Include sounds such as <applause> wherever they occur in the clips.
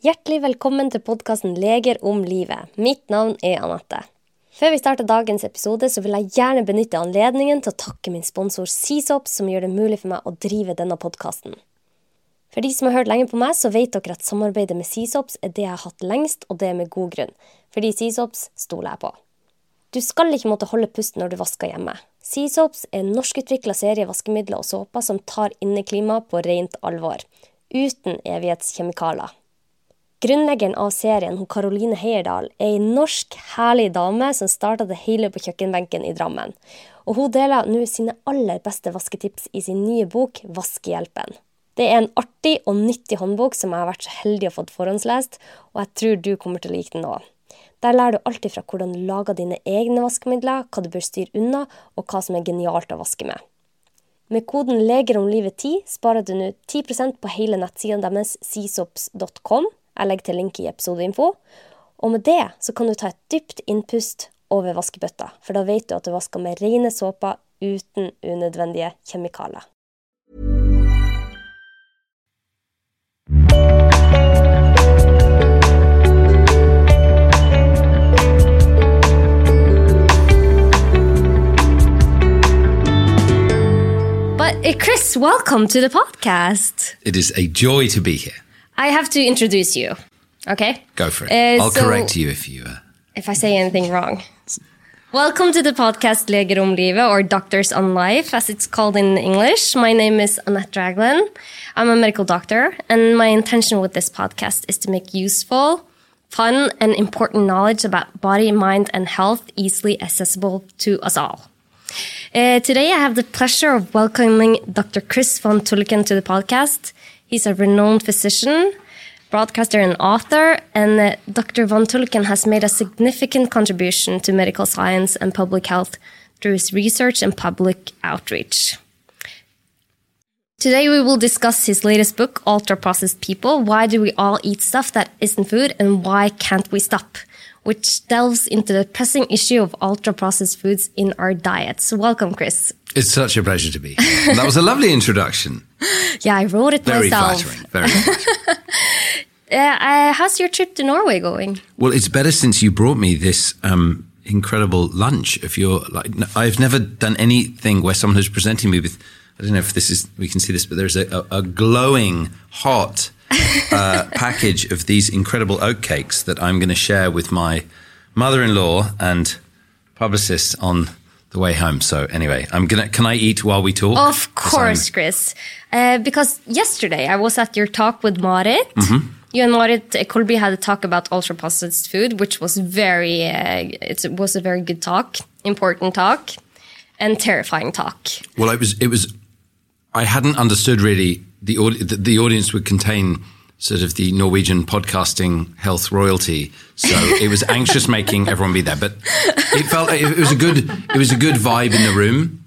Hjertelig velkommen til podkasten Leger om livet. Mitt navn er Anette. Før vi starter dagens episode, så vil jeg gjerne benytte anledningen til å takke min sponsor Seasop, som gjør det mulig for meg å drive denne podkasten. For de som har hørt lenge på meg, så vet dere at samarbeidet med Seasops er det jeg har hatt lengst, og det med god grunn. Fordi Seasops stoler jeg på. Du skal ikke måtte holde pusten når du vasker hjemme. Seasops er en norskutvikla serie vaskemidler og såper som tar inneklimaet på rent alvor. Uten evighetskjemikalier. Grunnleggeren av serien, hun Karoline Heierdal, er ei norsk, herlig dame som starta det hele på kjøkkenbenken i Drammen. Og hun deler nå sine aller beste vasketips i sin nye bok Vaskehjelpen. Det er en artig og nyttig håndbok som jeg har vært så heldig å få forhåndslest, og jeg tror du kommer til å like den òg. Der lærer du alltid fra hvordan du lager dine egne vaskemidler, hva du bør styre unna, og hva som er genialt å vaske med. Med koden 'Leger om livet 10' sparer du nå 10% på hele nettsiden deres seasops.com jeg legger til link i episodeinfo. Og med det så kan du ta et dypt innpust over vaskebøtta, for da vet du at du vasker med rene såper uten unødvendige kjemikalier. But Chris, welcome to the podcast. It is a joy to be here. I have to introduce you. Okay? Go for it. Uh, I'll so- correct you if you. Uh, if I say anything wrong. Welcome to the podcast Leger om livet, or Doctors on Life, as it's called in English. My name is Annette Dragland. I'm a medical doctor, and my intention with this podcast is to make useful, fun, and important knowledge about body, mind, and health easily accessible to us all. Uh, today, I have the pleasure of welcoming Dr. Chris van Tulleken to the podcast. He's a renowned physician, broadcaster, and author, and uh, Dr. van Tulleken has made a significant contribution to medical science and public health through his research and public outreach. Today, we will discuss his latest book, Ultra Processed People Why Do We All Eat Stuff That Isn't Food and Why Can't We Stop? which delves into the pressing issue of ultra processed foods in our diets. Welcome, Chris. it's such a pleasure to be that was a lovely introduction. <laughs> Yeah, I wrote it Very myself. flattering. Very <laughs> flattering. Uh, uh, how's your trip to Norway going? well, it's better since you brought me this um, incredible lunch. If you're like, I've never done anything where someone is presenting me with. I don't know if this is we can see this, but there's a, a, a glowing hot uh, <laughs> package of these incredible oat cakes that I'm going to share with my mother-in-law and publicist on the way home. So anyway, I'm gonna. Can I eat while we talk? Of course, Chris. Uh, because yesterday I was at your talk with Marit. Mm-hmm. You and Marit uh, Kolby had a talk about ultra processed food, which was very, uh, it was a very good talk, important talk, and terrifying talk. Well, it was it was. I hadn't understood really the the, the audience would contain sort of the Norwegian podcasting health royalty, so it was anxious <laughs> making everyone be there. But it felt like it was a good it was a good vibe in the room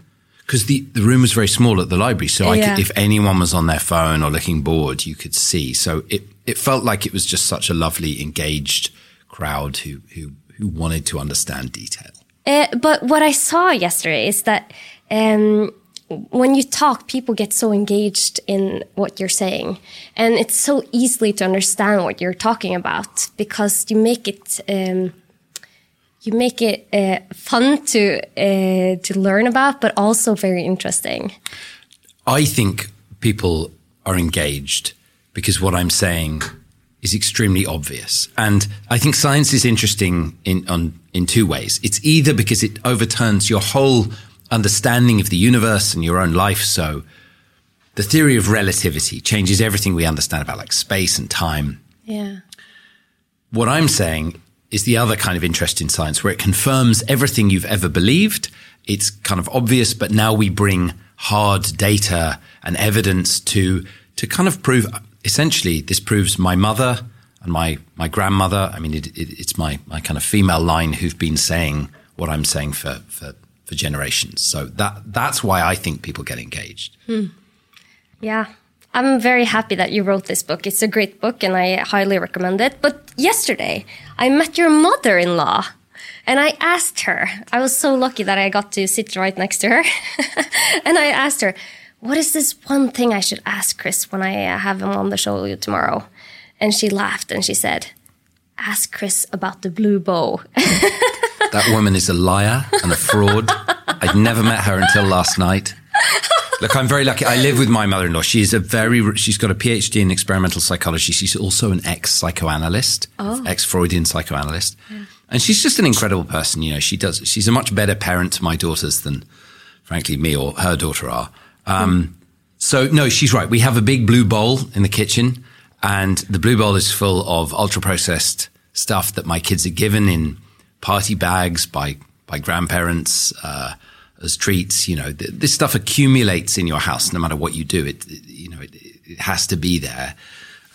because the the room was very small at the library, so I Yeah. could, if anyone was on their phone or looking bored, you could see. So it it felt like it was just such a lovely engaged crowd who who who wanted to understand detail. Uh, but what I saw yesterday is that um, when you talk, people get so engaged in what you're saying, and it's so easily to understand what you're talking about because you make it um, you make it uh, fun to uh, to learn about, but also very interesting. I think people are engaged because what I'm saying is extremely obvious. And I think science is interesting in, on, in two ways. It's either because it overturns your whole understanding of the universe and your own life. So the theory of relativity changes everything we understand about like space and time. Yeah. What I'm saying is the other kind of interest in science where it confirms everything you've ever believed. It's kind of obvious, but now we bring hard data and evidence to, to kind of prove, essentially, this proves my mother and my, my grandmother. I mean, it, it, it's my, my kind of female line who've been saying what I'm saying for, for, for generations. So that, that's why I think people get engaged. Yeah. I'm very happy that you wrote this book. It's a great book and I highly recommend it. But yesterday, I met your mother in law and I asked her, I was so lucky that I got to sit right next to her. <laughs> and I asked her, what is this one thing I should ask Chris when I uh, have him on the show tomorrow? and she laughed and she said, "Ask Chris about the blue bow." <laughs> That woman is a liar and a fraud. I'd never met her until last night. Look, I'm very lucky. I live with my mother-in-law. She's a very, she's got a PhD in experimental psychology. She's also an ex-psychoanalyst, ex-Freudian psychoanalyst. And she's just an incredible person. You know, she does, she's a much better parent to my daughters than, frankly, me or her daughter are. Um, So no, she's right. We have a big blue bowl in the kitchen and the blue bowl is full of ultra processed stuff that my kids are given in party bags by, by grandparents, uh, as treats. You know, th- this stuff accumulates in your house no matter what you do. It, it- you know, it, it has to be there.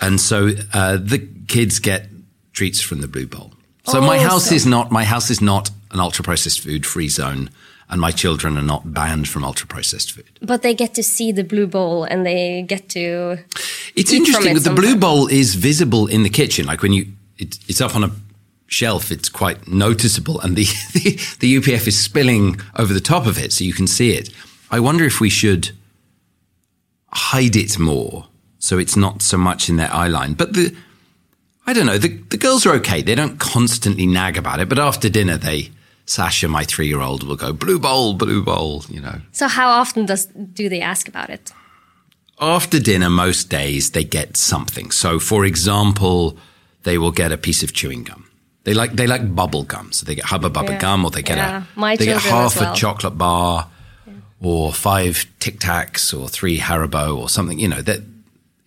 And so, uh, the kids get treats from the blue bowl. So my Oh, house so- is not, my house is not an ultra processed food free zone and my children are not banned from ultra processed food. But they get to see the blue bowl and they get to. It's interesting. it The blue bowl is visible in the kitchen. Like when you, it, it's up on a shelf, it's quite noticeable, and the, <laughs> the the UPF is spilling over the top of it, so you can see it. I wonder if we should hide it more, so it's not so much in their eye line. But the, I don't know. The the girls are okay. They don't constantly nag about it. But after dinner, they. Sasha, my three-year-old, will go blue bowl, blue bowl. You know, So how often does do they ask about it? after dinner, most days they get something. So, for example, they will get a piece of chewing gum. They like they like bubble gum, so they get Hubba Bubba Yeah. gum, or they get Yeah. a My they get half well. a chocolate bar, or five Tic Tacs, or three Haribo, or something. You know that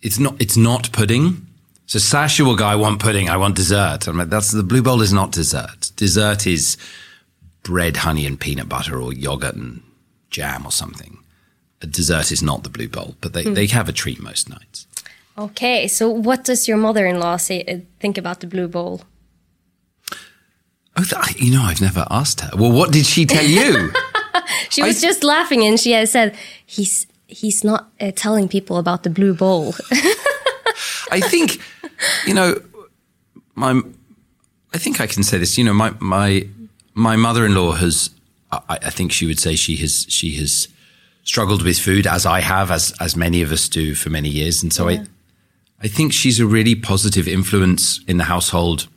it's not it's not pudding. So Sasha will go, I want pudding, I want dessert. I'm like, that's the blue bowl is not dessert. Dessert is bread, honey, and peanut butter, or yogurt and jam, or something. A dessert is not the blue bowl, but they, they have a treat most nights. Okay, so what does your mother-in-law say? uh, Think about the blue bowl? Oh, th- you know, I've never asked her. Well, what did she tell you? <laughs> She was just laughing and she had said, "He's he's not uh, telling people about the blue ball." I think, you know, my, I think I can say this. You know, my my my mother-in-law has. I, I think she would say she has she has struggled with food as I have, as as many of us do for many years, and so I, I think she's a really positive influence in the household,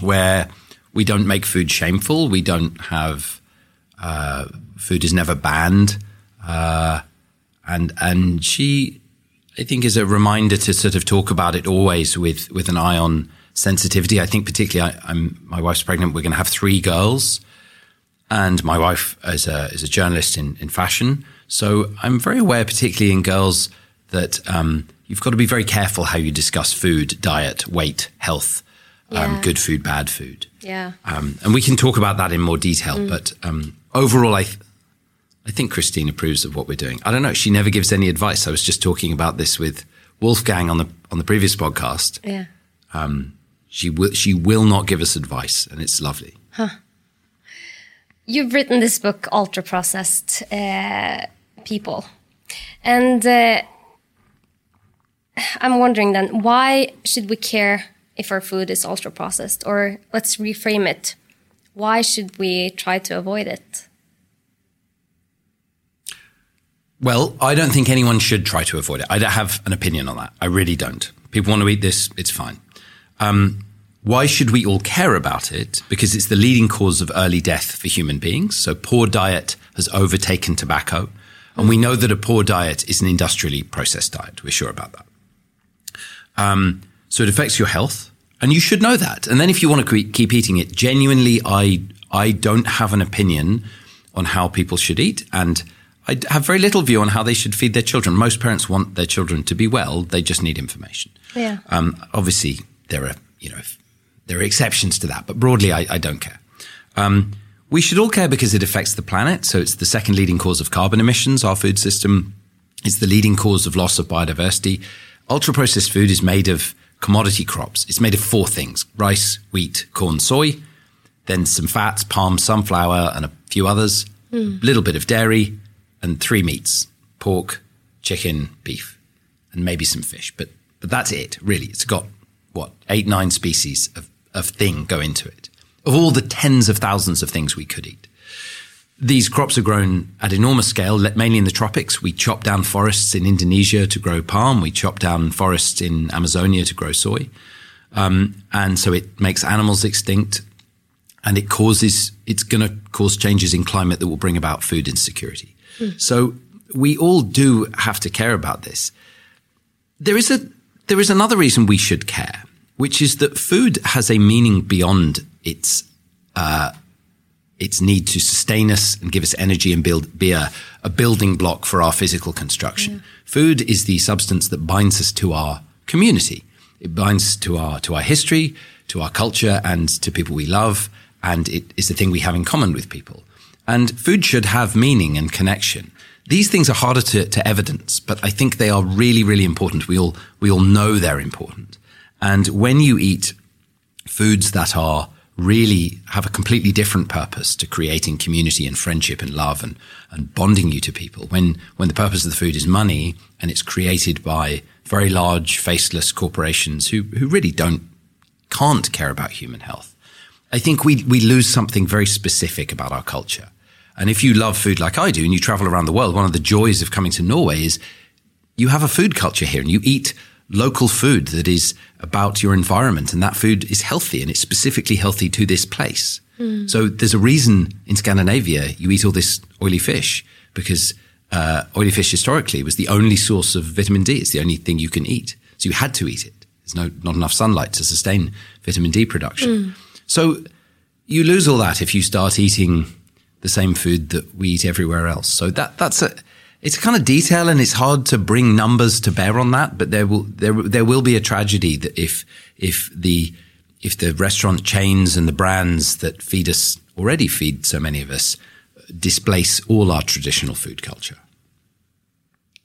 where we don't make food shameful. We don't have uh, food is never banned, uh, and and she I think is a reminder to sort of talk about it always with with an eye on sensitivity. I think particularly I, I'm my wife's pregnant. We're going to have three girls, and my wife is a is a journalist in in fashion. So I'm very aware, particularly in girls, that um, you've got to be very careful how you discuss food, diet, weight, health, Yeah. um, good food, bad food. yeah. Um, and we can talk about that in more detail. But um, overall, I, th- I think Christine approves of what we're doing. I don't know. She never gives any advice. I was just talking about this with Wolfgang on the on the previous podcast. Yeah. She will she will not give us advice, and it's lovely. You've written this book, Ultra Processed uh, People. And uh, I'm wondering then, why should we care if our food is ultra processed? Or let's reframe it. Why should we try to avoid it? Well, I don't think anyone should try to avoid it. I don't have an opinion on that. I really don't. People want to eat this, it's fine. Um, why should we all care about it? Because it's the leading cause of early death for human beings. So poor diet has overtaken tobacco. And we know that a poor diet is an industrially processed diet. We're sure about that. Um, so it affects your health, and you should know that. And then if you want to keep- keep eating it, genuinely, I I don't have an opinion on how people should eat, and I have very little view on how they should feed their children. Most parents want their children to be well; they just need information. Yeah. Um, obviously, there are you know there are exceptions to that, but broadly, I, I don't care. Um, we should all care because it affects the planet. So it's the second leading cause of carbon emissions. Our food system is the leading cause of loss of biodiversity. Ultra processed food is made of commodity crops. It's made of four things rice, wheat, corn, soy, then some fats, palm, sunflower, and a few others, a little bit of dairy, and three meats pork, chicken, beef, and maybe some fish. But, but that's it, really. It's got what, eight, nine species of, of thing go into it, of all the tens of thousands of things we could eat these crops are grown at enormous scale, mainly in the tropics. We chop down forests in Indonesia to grow palm. We chop down forests in Amazonia to grow soy. Um, and so it makes animals extinct and it causes, it's going to cause changes in climate that will bring about food insecurity. Mm. So we all do have to care about this. There is a, there is another reason we should care, which is that food has a meaning beyond its, uh, its need to sustain us and give us energy and build, be a, a building block for our physical construction. Yeah. Food is the substance that binds us to our community. It binds to our, to our history, to our culture and to people we love. And it is the thing we have in common with people. And food should have meaning and connection. These things are harder to, to evidence, but I think they are really, really important. We all, we all know they're important. And when you eat foods that are really have a completely different purpose to creating community and friendship and love and, and bonding you to people. When, when the purpose of the food is money and it's created by very large faceless corporations who, who really don't, can't care about human health. I think we, we lose something very specific about our culture. And if you love food like I do and you travel around the world, one of the joys of coming to Norway is you have a food culture here and you eat local food that is about your environment and that food is healthy and it's specifically healthy to this place. Mm. So there's a reason in Scandinavia you eat all this oily fish because uh, oily fish historically was the only source of vitamin D. It's the only thing you can eat. So you had to eat it. There's no, not enough sunlight to sustain vitamin D production. Mm. So you lose all that if you start eating the same food that we eat everywhere else. So that, that's a, it's a kind of detail and it's hard to bring numbers to bear on that, but there will, there, there will be a tragedy that if, if the, if the restaurant chains and the brands that feed us already feed so many of us displace all our traditional food culture.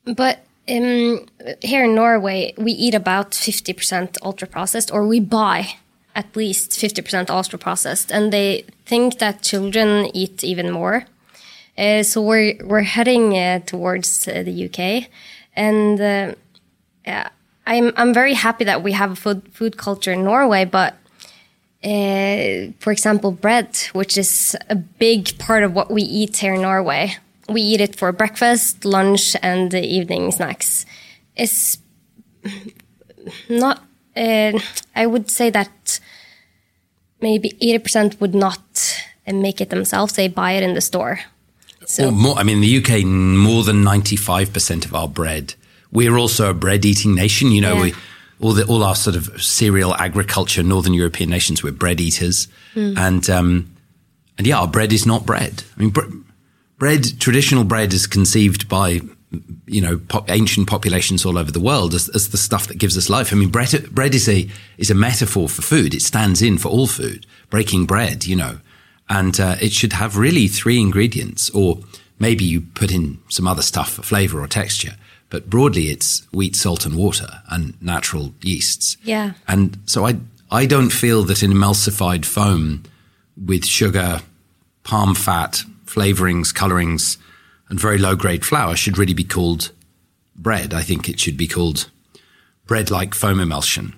But um, here in Norway, we eat about 50% ultra processed, or we buy at least 50% ultra processed, and they think that children eat even more. Uh, so we're we're heading uh, towards uh, the UK, and yeah, I'm I'm very happy that we have a food food culture in Norway, but for example, bread, which is a big part of what we eat here in Norway. We eat it for breakfast, lunch, and evening snacks. It's not, I would say that maybe 80% would not make it themselves. They buy it in the store. So, more, I mean, the UK, more than 95% of our bread. We're also a bread eating nation. You know, yeah. we all the all our sort of cereal agriculture, Northern European nations, we're bread eaters, mm. and um, and yeah, our bread is not bread. I mean, bre- bread, traditional bread, is conceived by you know po- ancient populations all over the world as, as the stuff that gives us life. I mean, bread bread is a is a metaphor for food. It stands in for all food. Breaking bread, you know, and uh, it should have really three ingredients, or maybe you put in some other stuff for flavor or texture. But broadly, it's wheat, salt, and water and natural yeasts. Yeah. And so I, I don't feel that an emulsified foam with sugar, palm fat, flavorings, colorings, and very low grade flour should really be called bread. I think it should be called bread like foam emulsion.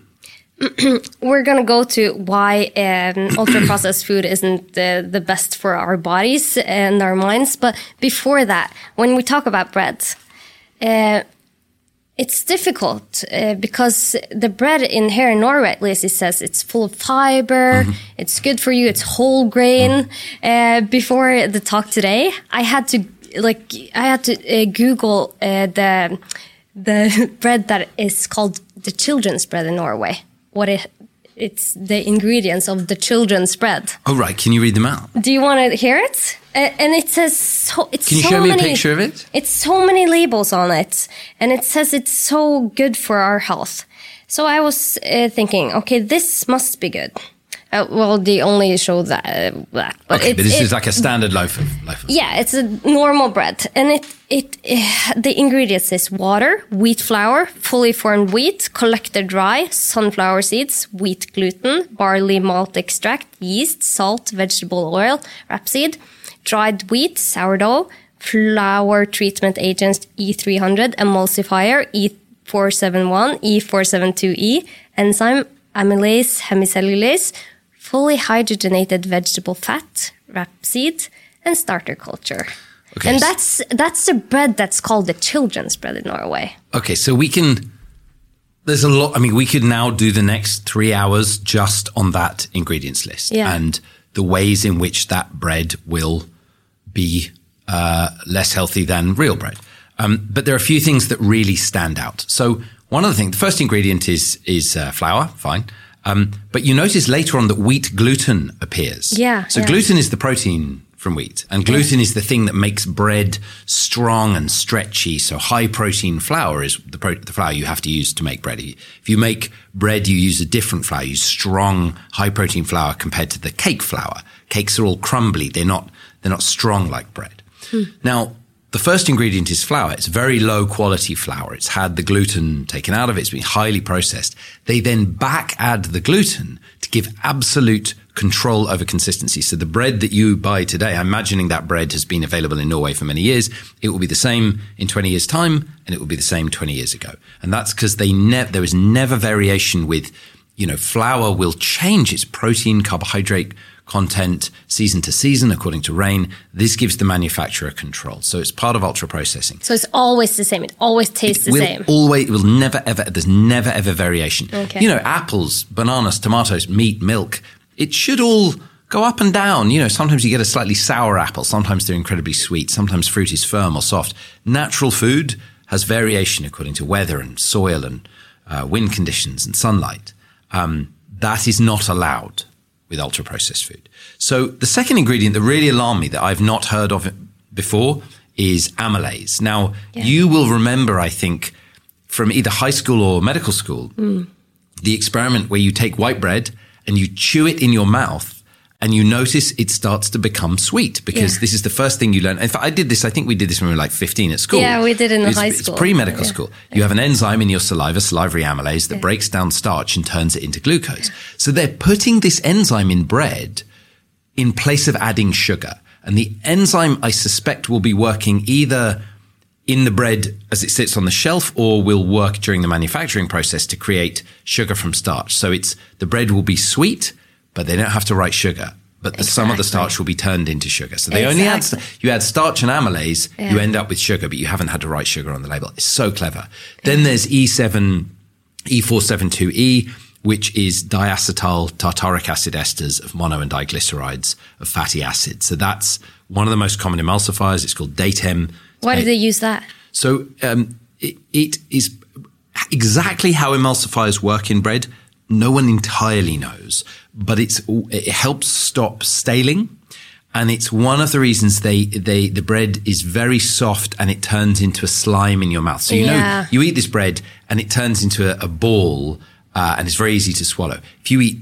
<clears throat> We're going to go to why um, ultra processed food isn't the, the best for our bodies and our minds. But before that, when we talk about bread, uh, it's difficult uh, because the bread in here in Norway, at least, it says it's full of fiber, mm -hmm. it's good for you, it's whole grain. Mm -hmm. uh, before the talk today, I had to like I had to uh, Google uh, the the <laughs> bread that is called the children's bread in Norway. What it it's the ingredients of the children's bread. Oh right, can you read them out? Do you want to hear it? and it says so. It's Can you so show me many, a picture of it? It's so many labels on it, and it says it's so good for our health. So I was uh, thinking, okay, this must be good. Uh, well, they only show that. Uh, that but okay, but this it, is like a standard loaf of loaf. Of yeah, it's a normal bread, and it it uh, the ingredients is water, wheat flour, fully formed wheat, collected dry, sunflower seeds, wheat gluten, barley malt extract, yeast, salt, vegetable oil, rapeseed dried wheat, sourdough, flour treatment agents E300, emulsifier E471, E472E, enzyme amylase hemicellulase, fully hydrogenated vegetable fat, rapeseed, and starter culture. Okay, And that's that's the bread that's called the children's bread in Norway. Okay, so we can. There's a lot. I mean, we could now do the next three hours just on that ingredients list Yeah. and the ways in which that bread will be uh, less healthy than real bread. Um, but there are a few things that really stand out. So one of the things, the first ingredient is is uh, flour. Fine. Um, but you notice later on that wheat gluten appears. Yeah, So yeah. gluten is the protein from wheat, and gluten is the thing that makes bread strong and stretchy. So high protein flour is the, pro- the flour you have to use to make bread. If you make bread, you use a different flour. You use strong, high protein flour compared to the cake flour. Cakes are all crumbly. They're not they're not strong like bread. Now, the first ingredient is flour. It's very low quality flour. It's had the gluten taken out of it. It's been highly processed. They then back add the gluten to give absolute control over consistency. So the bread that you buy today, I'm imagining that bread has been available in Norway for many years. It will be the same in 20 years time and it will be the same 20 years ago. And that's because they there was never variation with, you know, flour will change its protein, carbohydrate content season to season according to rain. This gives the manufacturer control. So it's part of ultra processing. So it's always the same. It always tastes the will same. always, it will never ever, there's never ever variation. Okay. You know, apples, bananas, tomatoes, meat, milk, it should all go up and down. You know, sometimes you get a slightly sour apple. Sometimes they're incredibly sweet. Sometimes fruit is firm or soft. Natural food has variation according to weather and soil and uh, wind conditions and sunlight. Um, that is not allowed with ultra processed food. So the second ingredient that really alarmed me that I've not heard of before is amylase. Now, you will remember, I think, from either high school or medical school, hmm. the experiment where you take white bread and you chew it in your mouth and you notice it starts to become sweet because Yeah. this is the first thing you learn. In fact, I did this, I think we did this when we were like 15 at school. Yeah, we did in it's, high school. It's pre-medical Yeah. school. You have an enzyme in your saliva, salivary amylase, that breaks down starch and turns it into glucose. So they're putting this enzyme in bread in place of adding sugar. And the enzyme, I suspect, will be working either in the bread as it sits on the shelf or will work during the manufacturing process to create sugar from starch. So it's the bread will be sweet, but they don't have to write sugar. But the, some of the starch will be turned into sugar. So they only add, you add starch and amylase, you end up with sugar, but you haven't had to write sugar on the label. It's so clever. Then there's E E7, E472E, which is diacetyl tartaric acid esters of mono and diglycerides of fatty acids. So that's one of the most common emulsifiers. It's called Datem. Why do they use that? So um, it, it is exactly how emulsifiers work in bread. No one entirely knows, but it's it helps stop staling, and it's one of the reasons they they the bread is very soft and it turns into a slime in your mouth. So you know you eat this bread and it turns into a, a ball, uh, and it's very easy to swallow. If you eat,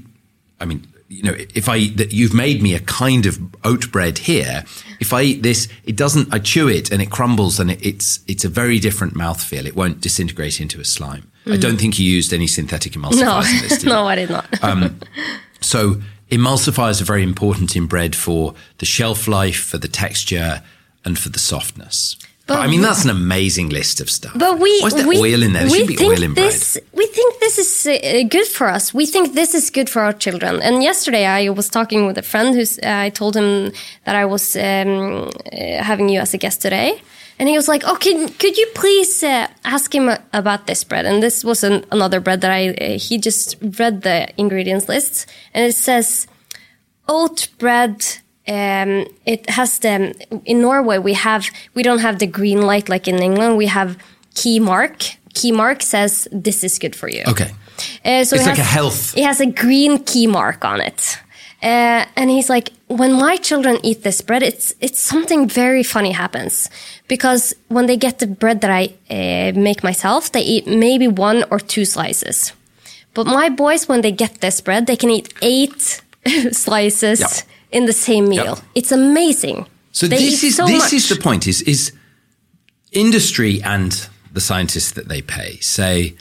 I mean, you know, if I eat that you've made me a kind of oat bread here. If I eat this, it doesn't. I chew it and it crumbles, and it, it's it's a very different mouthfeel. It won't disintegrate into a slime. I don't think you used any synthetic <laughs> emulsifiers No, in this. <laughs> no, I did not. <laughs> So emulsifiers are very important in bread for the shelf life, for the texture, and for the softness. But, But I mean, that's an amazing list of stuff. But we, Why is there we, oil in there? There should be think oil in bread. this, We think this is uh, good for us. We think this is good for our children. And yesterday I was talking with a friend who's, uh, I told him that I was um, uh, having you as a guest today. And he was like, "Oh, can, could you please uh, ask him uh, about this bread?" And this was an, another bread that I uh, he just read the ingredients list, and it says oat bread um, it has the in norway we have we don't have the green light like in england. We have key mark. Key mark says this is good for you. Okay. uh, so It's it like has, a health- it has a green key mark on it uh, and he's like when my children eat this bread it's it's something very funny happens because when they get the bread that i uh, make myself they eat maybe one or two slices but my boys, when they get this bread, they can eat eight <laughs> slices Yep. in the same meal. Yep. It's amazing. So They this is so this much. is the point: is is industry and the scientists that they pay say.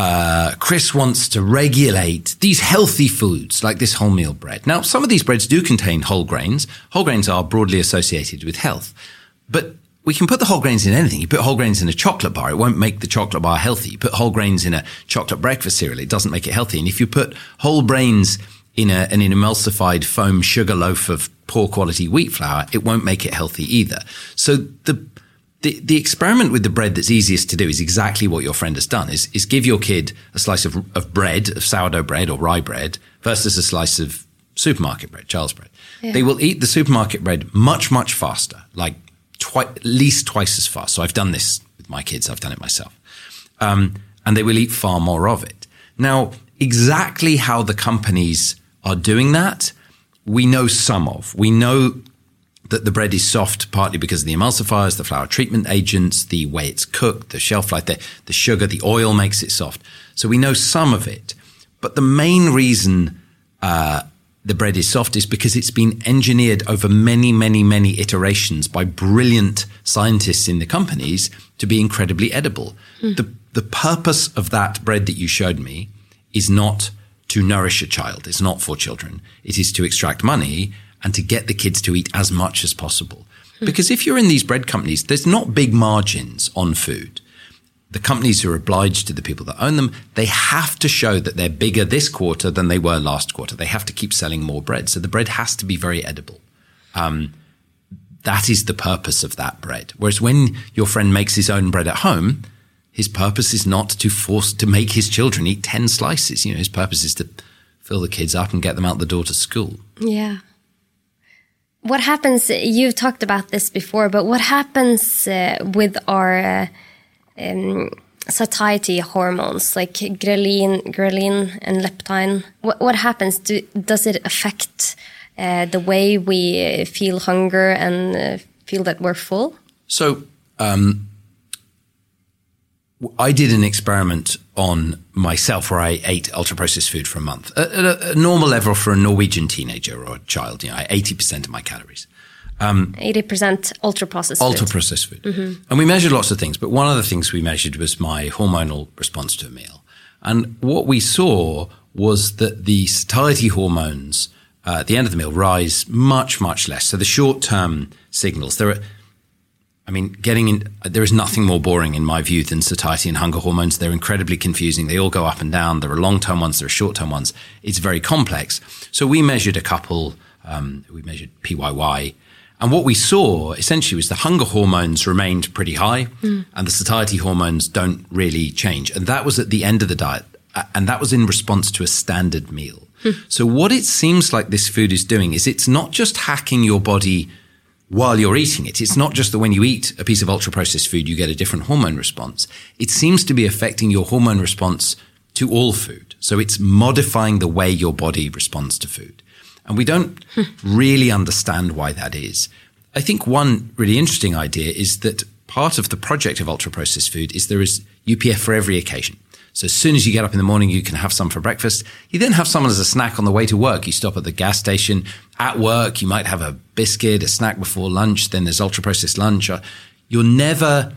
Uh, Chris wants to regulate these healthy foods like this wholemeal bread. Now, some of these breads do contain whole grains. Whole grains are broadly associated with health, but we can put the whole grains in anything. You put whole grains in a chocolate bar, it won't make the chocolate bar healthy. You put whole grains in a chocolate breakfast cereal, it doesn't make it healthy. And if you put whole grains in a, in an emulsified foam sugar loaf of poor quality wheat flour, it won't make it healthy either. So the the, the experiment with the bread that's easiest to do is exactly what your friend has done is, is give your kid a slice of, of bread, of sourdough bread or rye bread versus a slice of supermarket bread, child's bread. Yeah. They will eat the supermarket bread much, much faster, like twi- at least twice as fast. So I've done this with my kids. I've done it myself. Um, and they will eat far more of it. Now, exactly how the companies are doing that, we know some of. We know that the bread is soft partly because of the emulsifiers, the flour treatment agents, the way it's cooked, the shelf life, the, the sugar, the oil makes it soft. So we know some of it. But the main reason uh, the bread is soft is because it's been engineered over many, many, many iterations by brilliant scientists in the companies to be incredibly edible. Mm. The, the purpose of that bread that you showed me is not to nourish a child. It's not for children. It is to extract money and to get the kids to eat as much as possible. Because if you're in these bread companies, there's not big margins on food. The companies are obliged to the people that own them, they have to show that they're bigger this quarter than they were last quarter. They have to keep selling more bread. So the bread has to be very edible. Um, that is the purpose of that bread. Whereas when your friend makes his own bread at home, his purpose is not to force to make his children eat 10 slices. You know, his purpose is to fill the kids up and get them out the door to school. Yeah what happens? You've talked about this before, but what happens uh, with our uh, um, satiety hormones like ghrelin, ghrelin and leptin? What, what happens? Do, does it affect uh, the way we feel hunger and uh, feel that we're full? So, um, I did an experiment on myself where I ate ultra processed food for a month at a, a, normal level for a Norwegian teenager or a child. You know, eighty percent of my calories. Um, eighty um, percent ultra processed. Ultra processed food, mm-hmm. and we measured lots of things. But one of the things we measured was my hormonal response to a meal, and what we saw was that the satiety hormones uh, at the end of the meal rise much much less. So the short term signals there are I mean, getting in, there is nothing more boring in my view than satiety and hunger hormones. They're incredibly confusing. They all go up and down. There are long term ones, there are short term ones. It's very complex. So we measured a couple, um, we measured PYY. And what we saw essentially was the hunger hormones remained pretty high mm. and the satiety hormones don't really change. And that was at the end of the diet. And that was in response to a standard meal. Mm. So what it seems like this food is doing is it's not just hacking your body while you're eating it. It's not just that when you eat a piece of ultra processed food, you get a different hormone response. It seems to be affecting your hormone response to all food. So it's modifying the way your body responds to food. And we don't <laughs> really understand why that is. I think one really interesting idea is that part of the project of ultra processed food is there is UPF for every occasion. So as soon as you get up in the morning, you can have some for breakfast. You then have some as a snack on the way to work. You stop at the gas station. At work, you might have a biscuit, a snack before lunch. Then there's ultra processed lunch. You're never,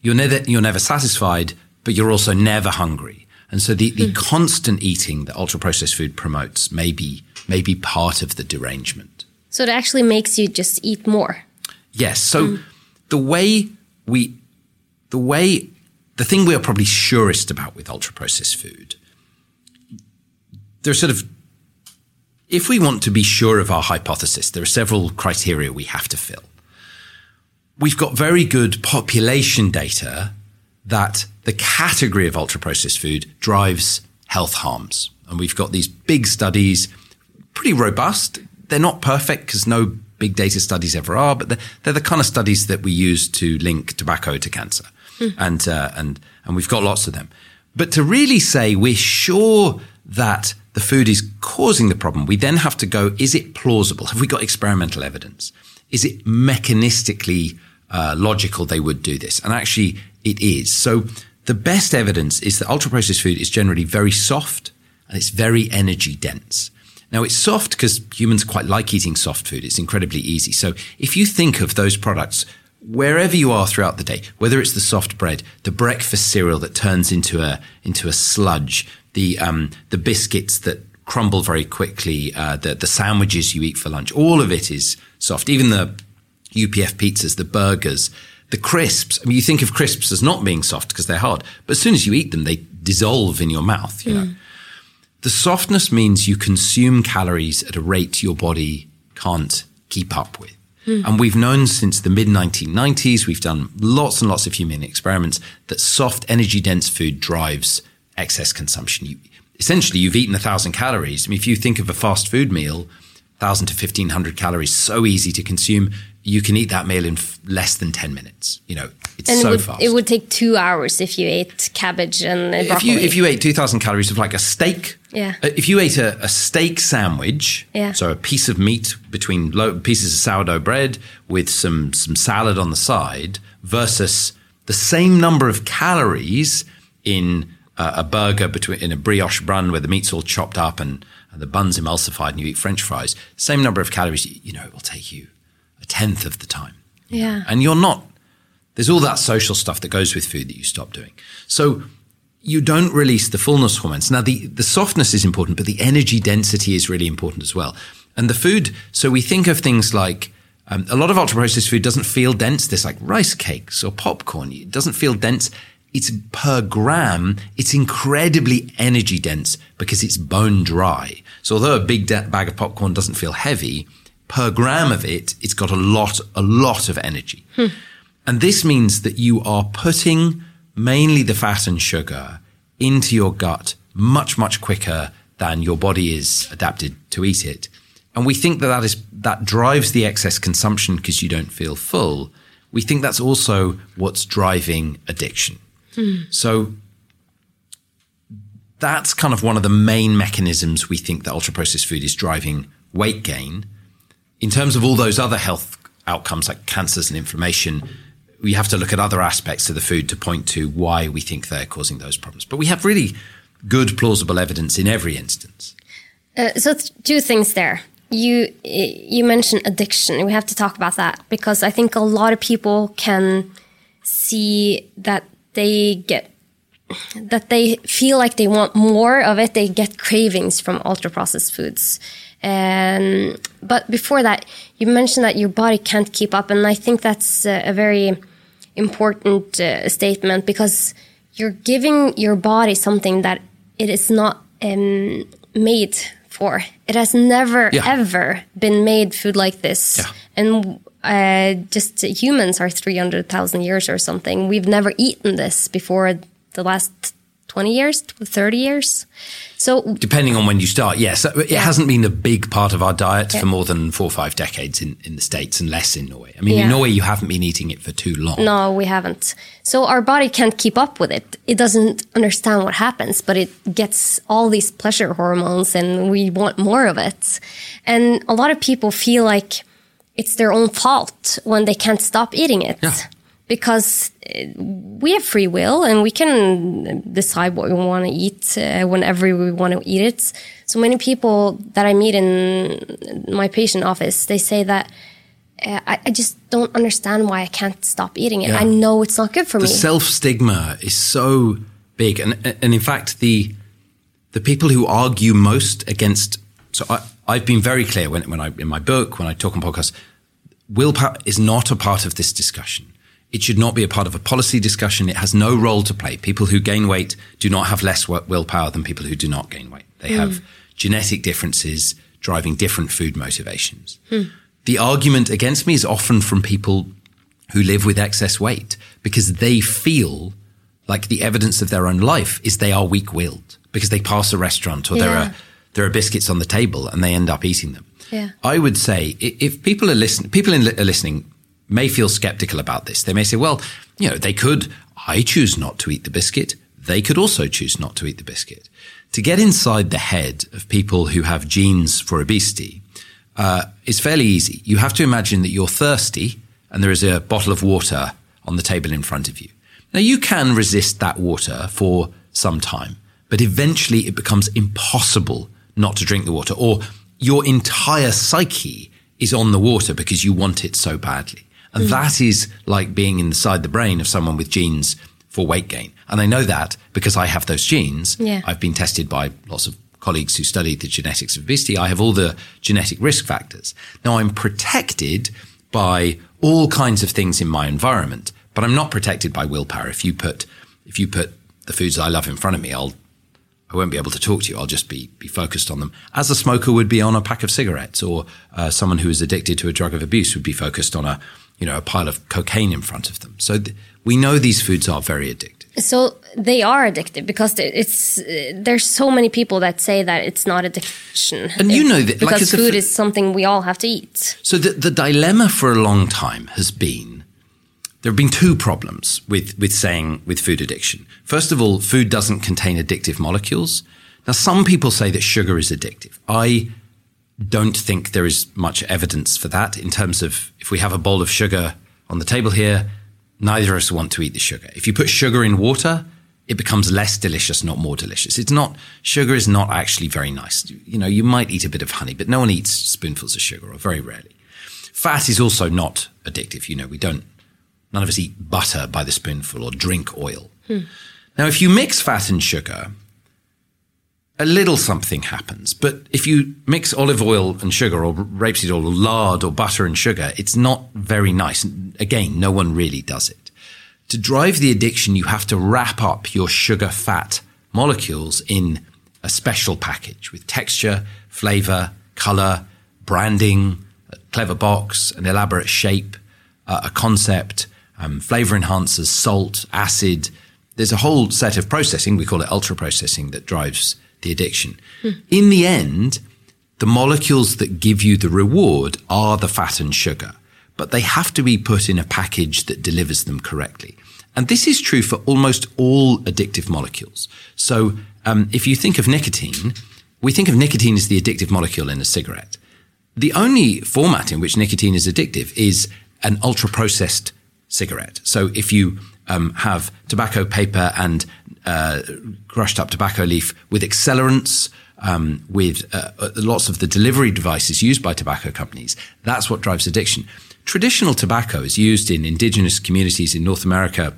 you're never, you're never satisfied, but you're also never hungry. And so the, the mm. constant eating that ultra processed food promotes may be, may be part of the derangement. So it actually makes you just eat more. Yes. So mm. the way we, the way the thing we are probably surest about with ultra processed food, there's sort of, if we want to be sure of our hypothesis, there are several criteria we have to fill. We've got very good population data that the category of ultra processed food drives health harms. And we've got these big studies, pretty robust. They're not perfect because no big data studies ever are, but they're, they're, the kind of studies that we use to link tobacco to cancer mm. and uh, and and we've got lots of them. But to really say we're sure that the food is causing the problem, we then have to go: Is it plausible? Have we got experimental evidence? Is it mechanistically uh, logical they would do this? And actually, it is. So the best evidence is that ultra processed food is generally very soft and it's very energy dense. Now it's soft because humans quite like eating soft food. It's incredibly easy. So if you think of those products wherever you are throughout the day, whether it's the soft bread, the breakfast cereal that turns into a into a sludge, the um, the biscuits that crumble very quickly, uh, the the sandwiches you eat for lunch, all of it is soft. Even the UPF pizzas, the burgers, the crisps. I mean, you think of crisps as not being soft because they're hard, but as soon as you eat them, they dissolve in your mouth. You mm. know, the softness means you consume calories at a rate your body can't keep up with. Hmm. And we've known since the mid 1990s, we've done lots and lots of human experiments that soft, energy dense food drives excess consumption. You, essentially, you've eaten a thousand calories. I mean, if you think of a fast food meal, 1,000 to 1,500 calories, so easy to consume. You can eat that meal in f- less than 10 minutes. You know, it's And so it, would, fast. it would take two hours if you ate cabbage and if broccoli. you if you ate 2000 calories of like a steak Yeah. uh, if you ate a, a steak sandwich Yeah. so a piece of meat between lo- pieces of sourdough bread with some some salad on the side versus the same number of calories in uh, a burger between in a brioche bun where the meat's all chopped up and, and the bun's emulsified and you eat french fries same number of calories you know it will take you a tenth of the time yeah. and you're not there's all that social stuff that goes with food that you stop doing so you don't release the fullness hormones. Now the the softness is important but the energy density is really important as well. And the food so we think of things like um, a lot of ultra processed food doesn't feel dense. This like rice cakes or popcorn. It doesn't feel dense. It's per gram it's incredibly energy dense because it's bone dry. So although a big da- bag of popcorn doesn't feel heavy per gram of it it's got a lot a lot of energy. And this means that you are putting mainly the fat and sugar into your gut much, much quicker than your body is adapted to eat it. And we think that that, is, that drives the excess consumption because you don't feel full. We think that's also what's driving addiction. Hmm. So that's kind of one of the main mechanisms we think that ultra processed food is driving weight gain in terms of all those other health outcomes like cancers and inflammation, we have to look at other aspects of the food to point to why we think they're causing those problems. But we have really good, plausible evidence in every instance. Uh, so th- two things there. You you mentioned addiction. We have to talk about that because I think a lot of people can see that they get that they feel like they want more of it. They get cravings from ultra processed foods. Um, but before that, you mentioned that your body can't keep up, and I think that's a, a very important uh, statement because you're giving your body something that it is not um, made for. It has never Yeah. ever been made food like this, Yeah. and uh, just humans are three hundred thousand years or something. We've never eaten this before the last twenty years, thirty years. So Depending on when you start, yes. It hasn't been a big part of our diet Yeah. for more than four or five decades in, in the States and less in Norway. I mean, Yeah. in Norway, you haven't been eating it for too long. No, we haven't. So our body can't keep up with it. It doesn't understand what happens, but it gets all these pleasure hormones and we want more of it. And a lot of people feel like it's their own fault when they can't stop eating it. Yeah. Because uh, we have free will and we can decide what we want to eat uh, whenever we want to eat it. So many people that I meet in my patient office, they say that uh, I, I just don't understand why I can't stop eating it. Yeah. I know it's not good for the me. self stigma is so big, and and in fact the the people who argue most against. So I, I've been very clear when when I in my book when I talk on podcasts, willpower is not a part of this discussion. It should not be a part of a policy discussion. It has no role to play. People who gain weight do not have less willpower than people who do not gain weight. They have mm. genetic differences driving different food motivations. Hmm. The argument against me is often from people who live with excess weight because they feel like the evidence of their own life is they are weak willed because they pass a restaurant or there are there are biscuits on the table and they end up eating them. Yeah. I would say if people are listening, people in, are listening may feel skeptical about this. They may say, well, you know, they could, I choose not to eat the biscuit. They could also choose not to eat the biscuit. To get inside the head of people who have genes for obesity, uh, is fairly easy. You have to imagine that you're thirsty and there is a bottle of water on the table in front of you. Now you can resist that water for some time, but eventually it becomes impossible not to drink the water or your entire psyche is on the water because you want it so badly. And that is like being inside the brain of someone with genes for weight gain. And I know that because I have those genes. Yeah. I've been tested by lots of colleagues who studied the genetics of obesity. I have all the genetic risk factors. Now I'm protected by all kinds of things in my environment, but I'm not protected by willpower. If you put, if you put the foods I love in front of me, I'll, I won't be able to talk to you. I'll just be, be focused on them as a smoker would be on a pack of cigarettes or uh, someone who is addicted to a drug of abuse would be focused on a, you know, a pile of cocaine in front of them. So th- we know these foods are very addictive. So they are addictive because it's uh, there's so many people that say that it's not addiction. And you know that because like food is something we all have to eat. So the, the dilemma for a long time has been there have been two problems with, with saying with food addiction. First of all, food doesn't contain addictive molecules. Now, some people say that sugar is addictive. I don't think there is much evidence for that in terms of if we have a bowl of sugar on the table here, neither of us want to eat the sugar. If you put sugar in water, it becomes less delicious, not more delicious. It's not, sugar is not actually very nice. You know, you might eat a bit of honey, but no one eats spoonfuls of sugar or very rarely. Fat is also not addictive. You know, we don't, none of us eat butter by the spoonful or drink oil. Hmm. Now, if you mix fat and sugar, a little something happens. But if you mix olive oil and sugar or rapeseed oil or lard or butter and sugar, it's not very nice. Again, no one really does it. To drive the addiction, you have to wrap up your sugar fat molecules in a special package with texture, flavor, color, branding, a clever box, an elaborate shape, uh, a concept, um, flavor enhancers, salt, acid. There's a whole set of processing, we call it ultra processing, that drives the addiction. In the end, the molecules that give you the reward are the fat and sugar, but they have to be put in a package that delivers them correctly. And this is true for almost all addictive molecules. So um, if you think of nicotine, we think of nicotine as the addictive molecule in a cigarette. The only format in which nicotine is addictive is an ultra processed cigarette. So if you um, have tobacco paper and uh, crushed up tobacco leaf with accelerants, um, with uh, uh, lots of the delivery devices used by tobacco companies. That's what drives addiction. Traditional tobacco is used in indigenous communities in North America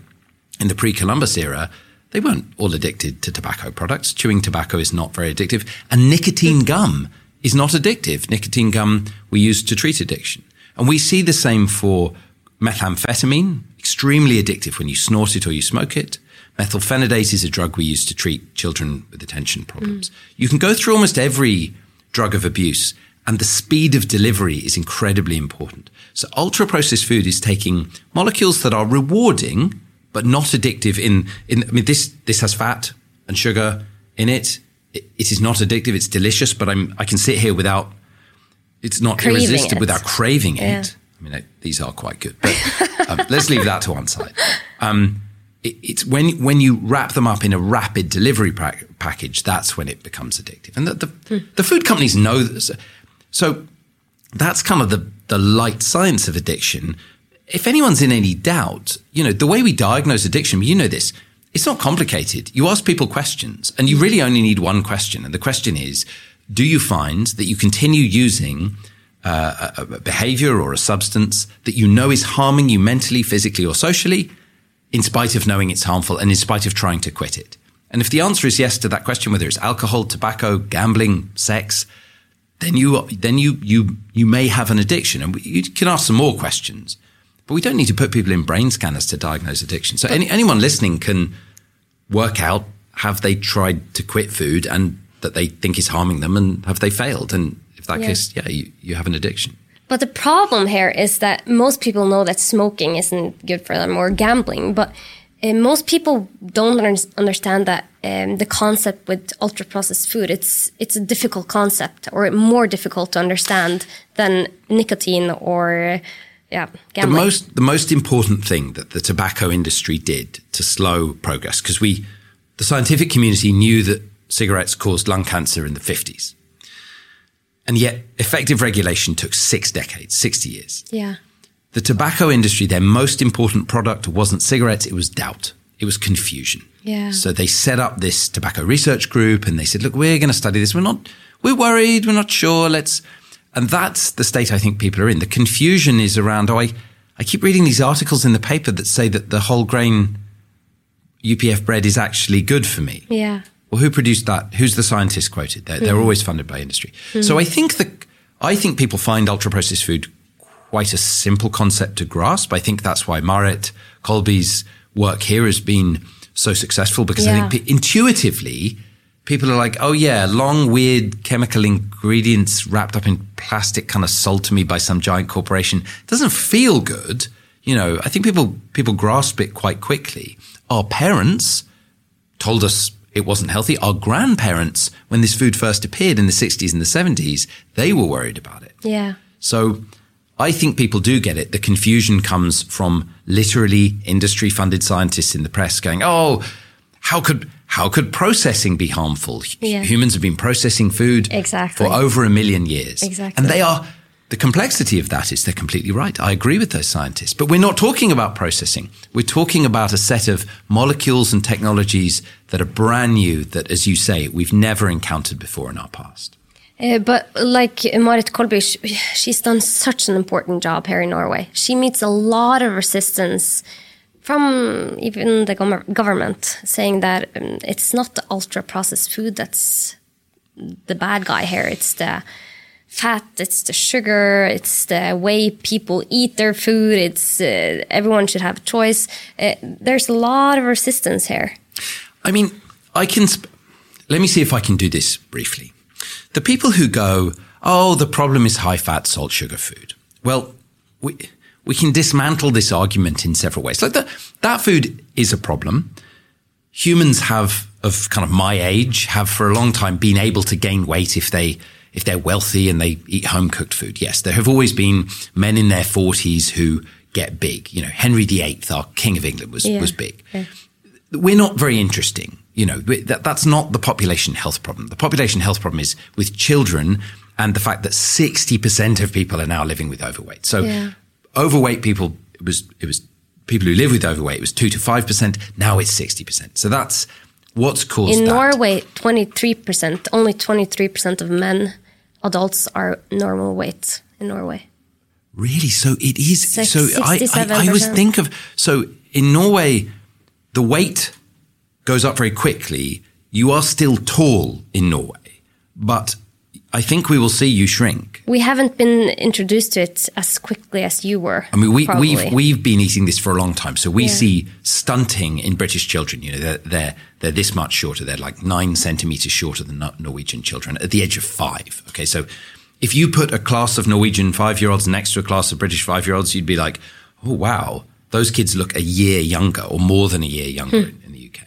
in the pre-Columbus era. They weren't all addicted to tobacco products. Chewing tobacco is not very addictive, and nicotine gum is not addictive. Nicotine gum we use to treat addiction, and we see the same for methamphetamine, extremely addictive when you snort it or you smoke it. Methylphenidate is a drug we use to treat children with attention problems. Mm. You can go through almost every drug of abuse and the speed of delivery is incredibly important. So ultra processed food is taking molecules that are rewarding but not addictive in, in I mean this this has fat and sugar in it. It, it is not addictive, it's delicious, but I'm I can sit here without it's not craving irresistible it. without craving yeah. it. I mean, these are quite good, but um, let's leave that to one side. Um, it, it's when when you wrap them up in a rapid delivery pra- package, that's when it becomes addictive. And the the, mm. the food companies know this. So that's kind of the the light science of addiction. If anyone's in any doubt, you know the way we diagnose addiction. You know this. It's not complicated. You ask people questions, and you really only need one question. And the question is, do you find that you continue using uh, a, a behavior or a substance that you know is harming you mentally, physically, or socially? In spite of knowing it's harmful and in spite of trying to quit it? And if the answer is yes to that question, whether it's alcohol, tobacco, gambling, sex, then you then you you you may have an addiction, and you can ask some more questions. But we don't need to put people in brain scanners to diagnose addiction. So any, anyone listening can work out have they tried to quit food and that they think is harming them, and have they failed? And if that yeah. case, yeah, you, you have an addiction. But the problem here is that most people know that smoking isn't good for them or gambling, but uh, most people don't understand that um, the concept with ultra processed food it's it's a difficult concept or more difficult to understand than nicotine or yeah gambling. The most the most important thing that the tobacco industry did to slow progress because we the scientific community knew that cigarettes caused lung cancer in the 50s and yet, effective regulation took six decades, 60 years. Yeah. The tobacco industry, their most important product wasn't cigarettes, it was doubt. It was confusion. Yeah. So they set up this tobacco research group and they said, look, we're going to study this. We're not, we're worried. We're not sure. Let's, and that's the state I think people are in. The confusion is around, oh, I, I keep reading these articles in the paper that say that the whole grain UPF bread is actually good for me. Yeah well, who produced that? Who's the scientist quoted? They're, mm. they're always funded by industry. Mm. So I think the, I think people find ultra processed food quite a simple concept to grasp. I think that's why Marit Kolby's work here has been so successful because yeah. I think intuitively people are like, oh yeah, long, weird chemical ingredients wrapped up in plastic kind of sold to me by some giant corporation. It doesn't feel good. You know, I think people, people grasp it quite quickly. Our parents told us it wasn't healthy. Our grandparents, when this food first appeared in the 60s and the 70s, they were worried about it. Yeah. So I think people do get it. The confusion comes from literally industry funded scientists in the press going, oh, how could how could processing be harmful? Yeah. Humans have been processing food Exactly. for over a million years. Exactly. And they are the complexity of that is they're completely right. I agree with those scientists. But we're not talking about processing. We're talking about a set of molecules and technologies that are brand new that, as you say, we've never encountered before in our past. Uh, but like Marit Kolby, she's done such an important job here in Norway. She meets a lot of resistance from even the government, saying that um, it's not the ultra processed food that's the bad guy here. It's the fat, it's the sugar, it's the way people eat their food. It's uh, everyone should have a choice. Uh, there's a lot of resistance here. I mean, I can. Sp- let me see if I can do this briefly. The people who go, oh, the problem is high fat, salt, sugar food. Well, we, we can dismantle this argument in several ways. Like that, that food is a problem. Humans have, of kind of my age, have for a long time been able to gain weight if they, if they're wealthy and they eat home cooked food. Yes, there have always been men in their forties who get big. You know, Henry VIII, our king of England was, Yeah. was big Yeah. we're not very interesting. You know, that, that's not the population health problem. The population health problem is with children and the fact that 60% of people are now living with overweight. So Yeah. overweight people, it was, it was people who live with overweight, it was two to 5%. Now it's 60%. So that's what's caused In that. Norway, 23%, only 23% of men, adults, are normal weight in Norway. Really? So it is. Six- so I, I, I always think of, so in Norway, the weight goes up very quickly. You are still tall in Norway, but I think we will see you shrink. We haven't been introduced to it as quickly as you were. I mean, we, probably. we've we've been eating this for a long time, so we Yeah. see stunting in British children. You know, they're they're they're this much shorter. They're like nine centimeters shorter than Norwegian children at the age of five. Okay, so if you put a class of Norwegian five year olds next to a class of British five year olds, you'd be like, oh wow, those kids look a year younger or more than a year younger Hmm. in, in the UK.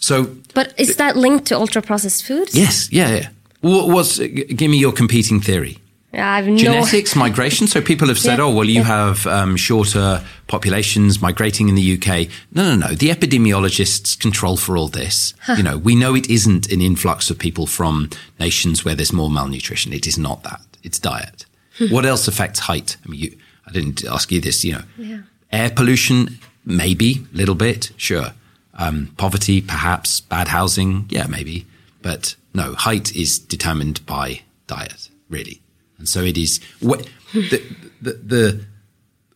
So But is that linked to ultra processed foods? yes, yeah, yeah. What, what's give me your competing theory? I have no. genetics, <laughs> migration. So people have said, Yeah, oh, well, you yeah. have um, shorter populations migrating in the UK. No, no, no. The epidemiologists control for all this. You know, we know it isn't an influx of people from nations where there's more malnutrition. It is not that. It's diet. Hmm. what else affects height? I mean, you, I didn't ask you this, you know. Yeah. Air pollution, maybe, a little bit, sure. Um, poverty, perhaps. Bad housing, yeah, maybe. But no, height is determined by diet, really. And so it is. The, the, the,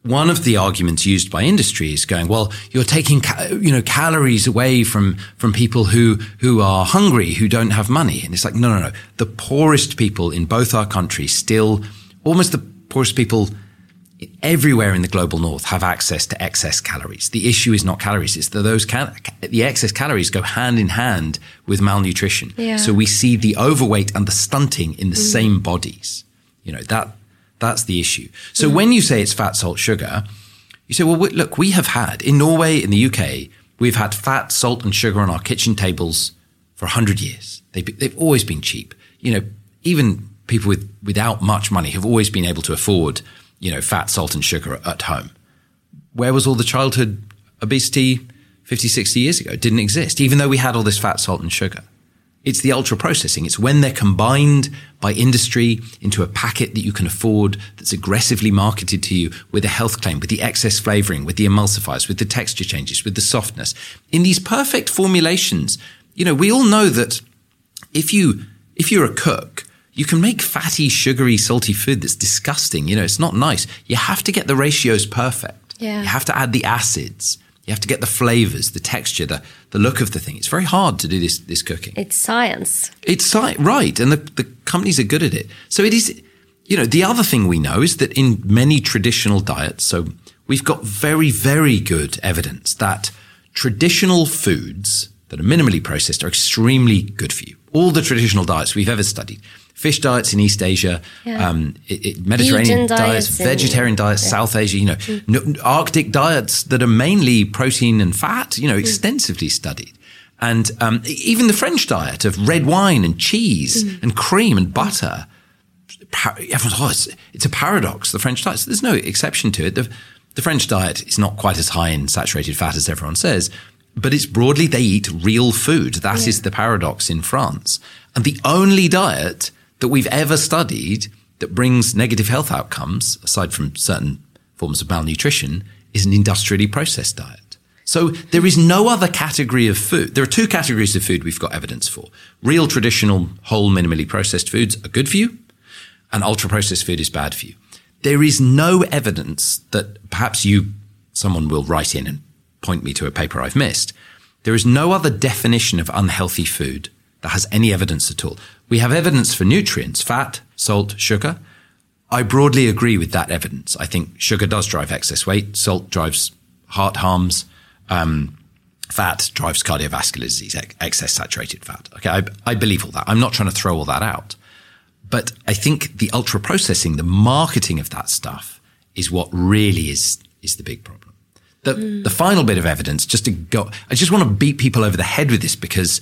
one of the arguments used by industry is going, well, you're taking, ca- you know, calories away from, from people who, who are hungry, who don't have money. And it's like, no, no, no. The poorest people in both our countries still, almost the poorest people everywhere in the global north have access to excess calories. The issue is not calories; it's that those cal- the excess calories go hand in hand with malnutrition. Yeah. So we see the overweight and the stunting in the mm. same bodies. You know that that's the issue. So when you say it's fat, salt, sugar, you say, well, w- look, we have had in Norway, in the UK, we've had fat, salt, and sugar on our kitchen tables for hundred years. They've they've always been cheap. You know, even people with without much money have always been able to afford you know fat, salt, and sugar at home. Where was all the childhood obesity 50, 60 years ago? It didn't exist, even though we had all this fat, salt, and sugar. It's the ultra processing. It's when they're combined by industry into a packet that you can afford that's aggressively marketed to you with a health claim, with the excess flavoring, with the emulsifiers, with the texture changes, with the softness. In these perfect formulations, you know, we all know that if you if you're a cook, you can make fatty, sugary, salty food that's disgusting. You know, it's not nice. You have to get the ratios perfect. Yeah. You have to add the acids. You have to get the flavors, the texture, the, the look of the thing. It's very hard to do this this cooking. It's science. It's si- right, and the, the companies are good at it. So it is, you know, the other thing we know is that in many traditional diets, so we've got very, very good evidence that traditional foods that are minimally processed are extremely good for you. all the traditional diets we've ever studied. Fish diets in East Asia, Yeah. um, it, it- Mediterranean diets, diets vegetarian diets, South Asia, you know, n- Arctic diets that are mainly protein and fat, you know, extensively studied. And um, even the French diet of red wine and cheese and cream and butter everyone's, oh, it's, it's a paradox, the French diet. So there's no exception to it. The, the French diet is not quite as high in saturated fat as everyone says, but it's broadly they eat real food. That is the paradox in France. And the only diet that we've ever studied that brings negative health outcomes, aside from certain forms of malnutrition, is an industrially processed diet. So there is no other category of food. There are two categories of food we've got evidence for. Real traditional whole minimally processed foods are good for you and ultra processed food is bad for you. There is no evidence that perhaps you, someone will write in and point me to a paper I've missed. There is no other definition of unhealthy food that has any evidence at all. We have evidence for nutrients, fat, salt, sugar. I broadly agree with that evidence. I think sugar does drive excess weight. Salt drives heart harms. Um, fat drives cardiovascular disease, ex- excess saturated fat. Okay. I, I believe all that. I'm not trying to throw all that out. But I think the ultra processing, the marketing of that stuff is what really is, is the big problem. The, the final bit of evidence, just to go, I just want to beat people over the head with this because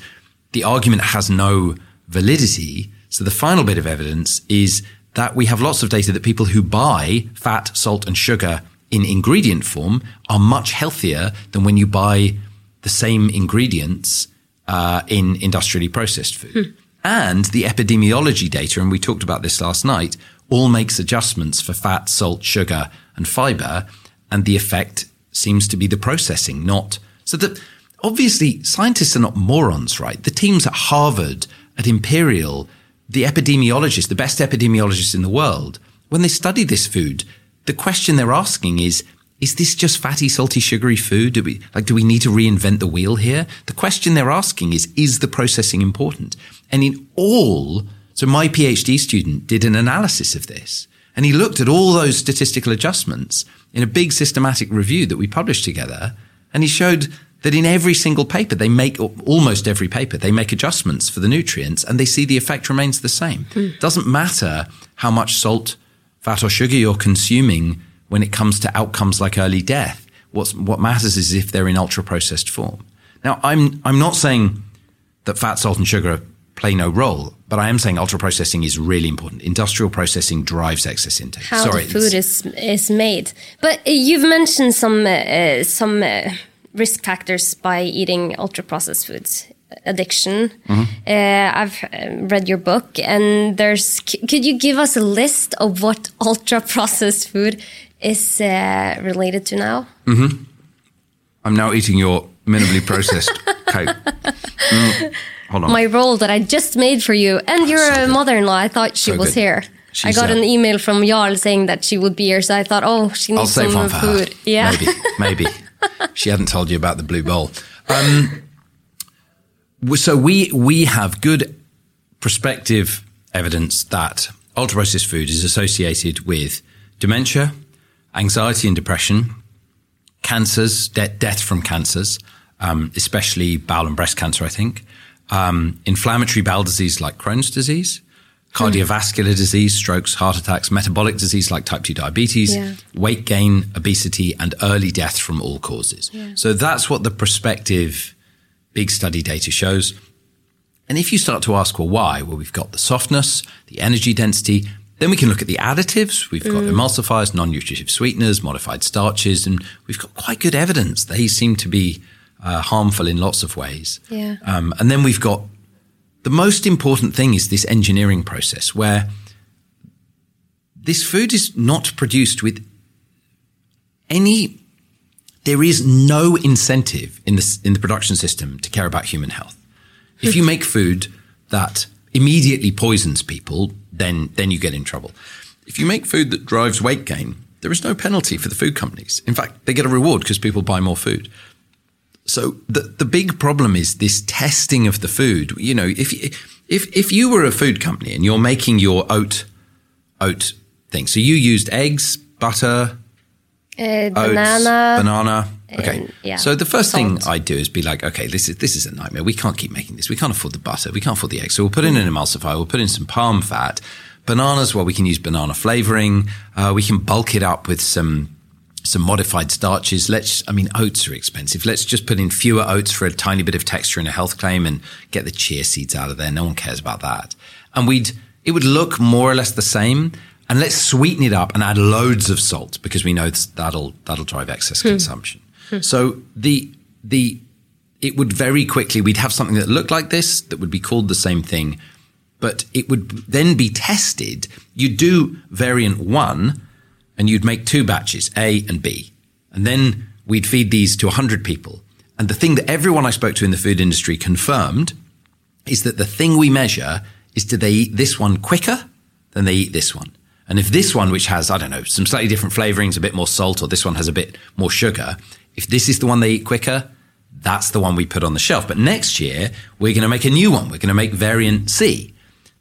the argument has no validity. So the final bit of evidence is that we have lots of data that people who buy fat, salt and sugar in ingredient form are much healthier than when you buy the same ingredients uh, in industrially processed food. And the epidemiology data, and we talked about this last night, all makes adjustments for fat, salt, sugar, and fiber. And the effect seems to be the processing, not so that obviously scientists are not morons, right? The teams at Harvard, at Imperial, the epidemiologists, the best epidemiologists in the world, when they study this food, the question they're asking is, is this just fatty, salty, sugary food? Do we, like, do we need to reinvent the wheel here? The question they're asking is, is the processing important? And in all, so my PhD student did an analysis of this and he looked at all those statistical adjustments in a big systematic review that we published together. And he showed that in every single paper, they make almost every paper, they make adjustments for the nutrients and they see the effect remains the same. Doesn't matter how much salt, fat or sugar you're consuming when it comes to outcomes like early death. What's, what matters is if they're in ultra processed form. Now, I'm, I'm not saying that fat, salt and sugar play no role, but I am saying ultra processing is really important. Industrial processing drives excess intake. how Sorry, the food is is made. But you've mentioned some uh, some uh, risk factors by eating ultra processed foods. Addiction. Mm-hmm. Uh, I've uh, read your book, and there's. c- Could you give us a list of what <laughs> ultra processed food is uh, related to now? I'm now eating your minimally processed <laughs> cake. Mm, hold on. My roll that I just made for you, and your so uh, mother-in-law. I thought she So was good. here. I got uh, an email from Jarl saying that she would be here, so I thought, oh, she needs some for her. food. Yeah. Maybe, maybe. <laughs> <laughs> she hadn't told you about the blue bowl. Um, so we we have good prospective evidence that ultra processed food is associated with dementia, anxiety and depression, cancers, de- death from cancers, um, especially bowel and breast cancer, I think, um, inflammatory bowel disease like Crohn's disease, cardiovascular disease, strokes, heart attacks, metabolic disease like type 2 diabetes, Yeah. weight gain, obesity, and early death from all causes. So that's what the prospective big study data shows. And if you start to ask, well, why? Well, we've got the softness, the energy density. Then we can look at the additives. We've got emulsifiers, non-nutritive sweeteners, modified starches, and we've got quite good evidence. They seem to be uh, harmful in lots of ways. Yeah. Um, and then we've got the most important thing is this engineering process where this food is not produced with any there is no incentive in the, in the production system to care about human health. If you make food that immediately poisons people, then, then you get in trouble. If you make food that drives weight gain, there is no penalty for the food companies. In fact, they get a reward because people buy more food. So the, the big problem is this testing of the food. You know, if, if, if you were a food company and you're making your oat, oat thing, so you used eggs, butter, Uh, oats, banana. banana, Okay. and, yeah, so the first thing salt. I do is be like, okay, this is this is a nightmare. We can't keep making this. We can't afford the butter. We can't afford the eggs. So we'll put in an emulsifier. We'll put in some palm fat, bananas. Well, we can use banana flavoring. Uh, we can bulk it up with some some modified starches. Let's. I mean, oats are expensive. Let's just put in fewer oats for a tiny bit of texture and a health claim, and get the chia seeds out of there. No one cares about that. And we'd it would look more or less the same. And let's sweeten it up and add loads of salt because we know that'll that'll drive excess hmm. consumption. So the the it would very quickly we'd have something that looked like this that would be called the same thing, but it would then be tested. You'd do variant one, and you'd make two batches, A and B, and then we'd feed these to hundred people. And the thing that everyone I spoke to in the food industry confirmed is that the thing we measure is do they eat this one quicker than they eat this one. And if this one, which has, I don't know, some slightly different flavorings, a bit more salt, or this one has a bit more sugar, if this is the one they eat quicker, that's the one we put on the shelf. But next year, we're going to make a new one. We're going to make variant C.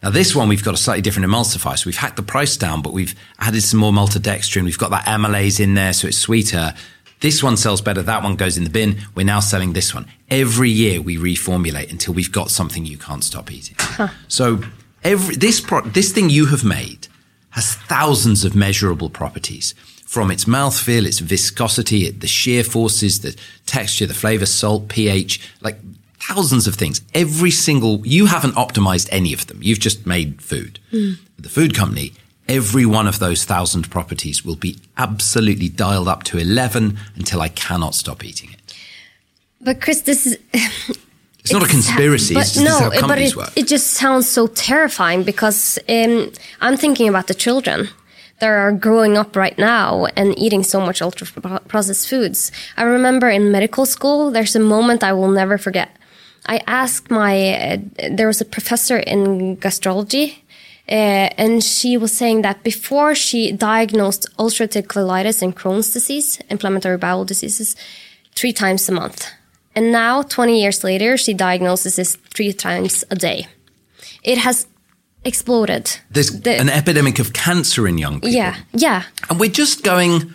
Now, this one, we've got a slightly different emulsifier. So we've hacked the price down, but we've added some more maltodextrin. We've got that amylase in there, so it's sweeter. This one sells better. That one goes in the bin. We're now selling this one. Every year we reformulate until we've got something you can't stop eating. So every, this, pro- this thing you have made has thousands of measurable properties from its mouthfeel, its viscosity, the shear forces, the texture, the flavor, salt, pH, like thousands of things. Every single, you haven't optimized any of them. You've just made food. The food company, every one of those thousand properties will be absolutely dialed up to 11 until I cannot stop eating it. But Chris, this is <laughs> It's not a conspiracy. But it's just no, how but companies it, work. it just sounds so terrifying because um, I'm thinking about the children that are growing up right now and eating so much ultra processed foods. I remember in medical school, there's a moment I will never forget. I asked my, uh, there was a professor in gastrology, uh, and she was saying that before she diagnosed ulcerative colitis and Crohn's disease, inflammatory bowel diseases, three times a month. And now, 20 years later, she diagnoses this three times a day. It has exploded. There's The- an epidemic of cancer in young people. yeah, yeah. And we're just going,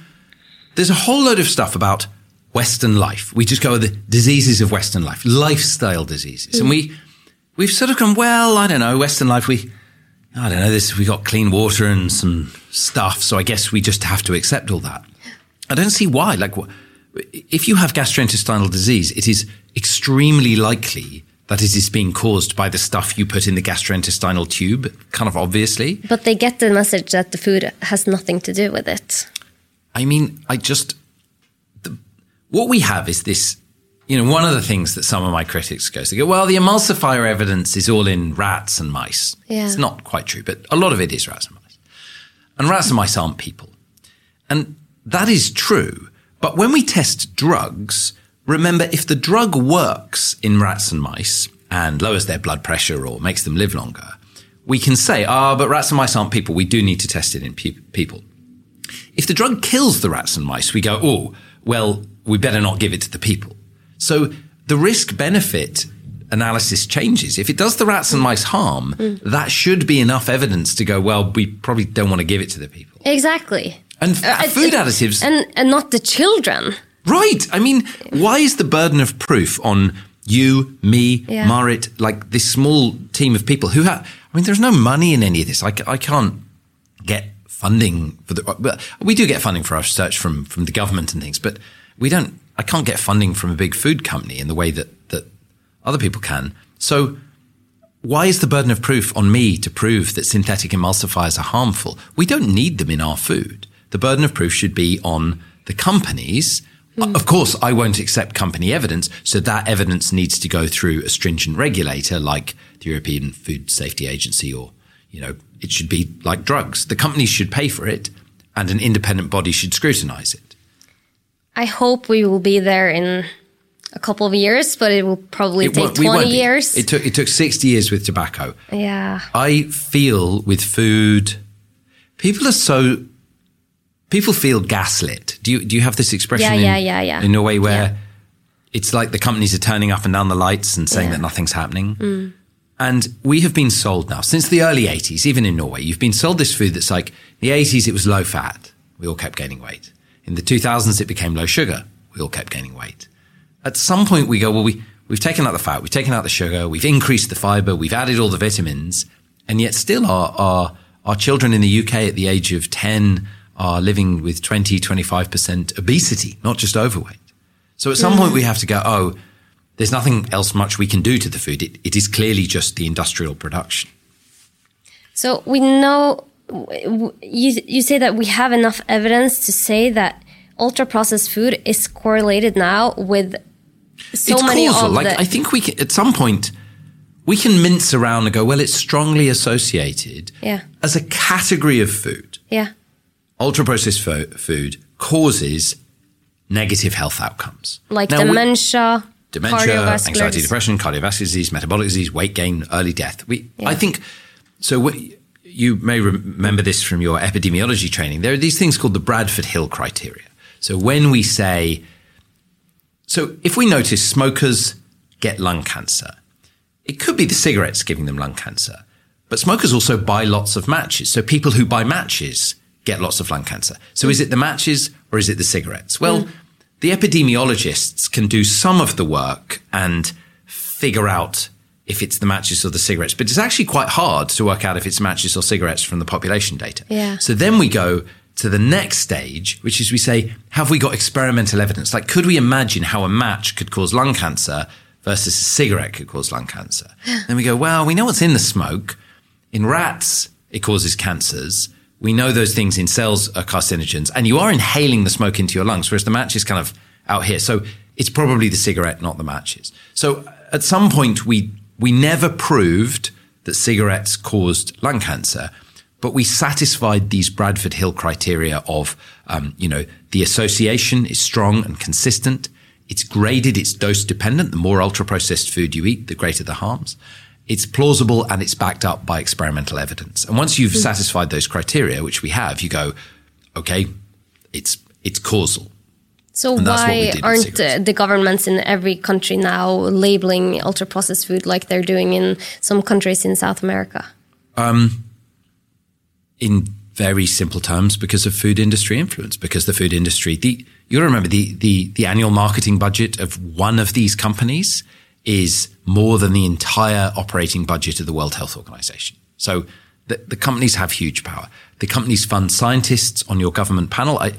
there's a whole load of stuff about Western life. We just go with the diseases of Western life, lifestyle diseases. And we, we've sort of gone, well, I don't know, Western life, we, I don't know, this, we got clean water and some stuff. So I guess we just have to accept all that. I don't see why. Like, if you have gastrointestinal disease, it is extremely likely that it is being caused by the stuff you put in the gastrointestinal tube, kind of obviously. But they get the message that the food has nothing to do with it. I mean, I just what we have is this. You know, one of the things that some of my critics go, they go, "Well, the emulsifier evidence is all in rats and mice." Yeah. It's not quite true, but a lot of it is rats and mice. And rats and mice aren't people, and that is true. But when we test drugs, remember if the drug works in rats and mice and lowers their blood pressure or makes them live longer, we can say, "Ah, but rats and mice aren't people. We do need to test it in pe- people." If the drug kills the rats and mice, we go, oh, well, we better not give it to the people. So the risk benefit analysis changes. If it does the rats and mice harm, that should be enough evidence to go, well, we probably don't want to give it to the people. Exactly. And Uh, food it- additives, And, and not the children. right. I mean, why is the burden of proof on you, me, Yeah. Marit, like this small team of people who have, I mean, there's no money in any of this. i can't get funding for the, but we do get funding for our research from, from the government and things, but we don't, I can't get funding from a big food company in the way that, that other people can. So why is the burden of proof on me to prove that synthetic emulsifiers are harmful? We don't need them in our food. The burden of proof should be on the companies. Hmm. Of course, I won't accept company evidence, so that evidence needs to go through a stringent regulator like the European Food Safety Agency or, you know, it should be like drugs. The companies should pay for it and an independent body should scrutinize it. I hope we will be there in a couple of years, but it will probably It take 20 won't be. years. It took, it took 60 years with tobacco. yeah. I feel with food, people are so. People feel gaslit. Do you do you have this expression? Yeah, in, yeah, yeah, yeah. In Norway, where Yeah. it's like the companies are turning up and down the lights and saying Yeah. that nothing's happening. Mm. And we have been sold now since the early '80s, even in Norway. You've been sold this food that's like in the '80s it was low fat. We all kept gaining weight. In the 2000s it became low sugar. we all kept gaining weight. At some point, we go, well, we, we've taken out the fat, we've taken out the sugar, we've increased the fiber, we've added all the vitamins, and yet still our, our, our children in the UK at the age of 10 are living with 20, 25% obesity, not just overweight. So at some point we have to go, oh, there's nothing else much we can do to the food. It, it is clearly just the industrial production. So we know you you say that we have enough evidence to say that ultra processed food is correlated now with so it's many causal. Like I think we can, at some point we can mince around and go, well, it's strongly associated Yeah. as a category of food. yeah Ultra processed fo- food causes negative health outcomes. like Now, we- dementia, dementia, cardiovascular anxiety, depression, cardiovascular disease, metabolic disease, weight gain, early death. We, I think, so what, you may remember this from your epidemiology training. There are these things called the Bradford Hill criteria. So when we say, so if we notice smokers get lung cancer, it could be the cigarettes giving them lung cancer, but smokers also buy lots of matches. So people who buy matches get lots of lung cancer. So is it the matches or is it the cigarettes? Well, mm. the epidemiologists can do some of the work and figure out if it's the matches or the cigarettes, but it's actually quite hard to work out if it's matches or cigarettes from the population data. Yeah. So then we go to the next stage, which is we say, have we got experimental evidence? Like, could we imagine how a match could cause lung cancer versus a cigarette could cause lung cancer? <gasps> then we go, well, we know what's in the smoke. In rats, it causes cancers. We know those things in cells are carcinogens, and you are inhaling the smoke into your lungs, whereas the match is kind of out here. So it's probably the cigarette, not the matches. So at some point, we we never proved that cigarettes caused lung cancer, but we satisfied these Bradford Hill criteria of, um, you know, the association is strong and consistent. It's graded, it's dose dependent. The more ultra processed food you eat, the greater the harms. It's plausible and it's backed up by experimental evidence. And once you've satisfied those criteria, which we have, you go, okay, it's it's causal. So And that's what we why aren't the governments in every country now labeling ultra processed food like they're doing in some countries in South America? Um, in very simple terms because of food industry influence because the food industry the you remember the the the annual marketing budget of one of these companies is more than the entire operating budget of the World Health Organization. So the, the companies have huge power. The companies fund scientists on your government panel. I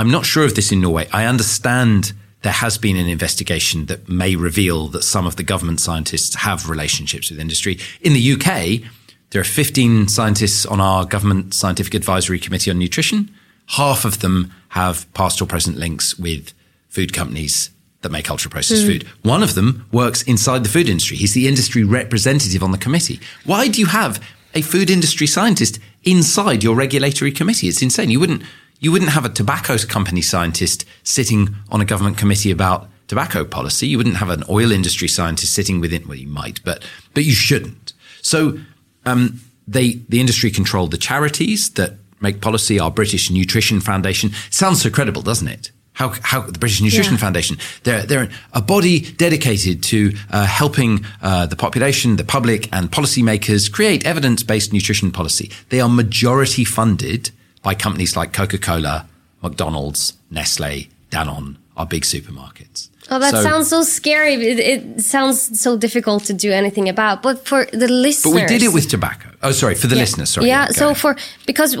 I'm not sure of this in Norway I understand there has been an investigation that may reveal that some of the government scientists have relationships with industry in the UK there are 15 scientists on our government scientific advisory committee on nutrition. Half of them have past or present links with food companies that make ultra processed hmm. food. One of them works inside the food industry. He's the industry representative on the committee. Why do you have a food industry scientist inside your regulatory committee? It's insane. You wouldn't, you wouldn't have a tobacco company scientist sitting on a government committee about tobacco policy. You wouldn't have an oil industry scientist sitting within, well, you might, but, but you shouldn't. So um, they the industry controlled the charities that make policy. Our British Nutrition Foundation sounds so credible, doesn't it? How how the British Nutrition Yeah. Foundation they're they're a body dedicated to uh, helping uh, the population, the public, and policymakers create evidence based nutrition policy. They are majority funded by companies like Coca Cola, McDonald's, Nestle, Danone, our big supermarkets. Oh, that So- sounds so scary. It, it sounds so difficult to do anything about. But for the listeners, But we did it with tobacco. Oh, sorry, for the listeners. Sorry. yeah. go So ahead. for because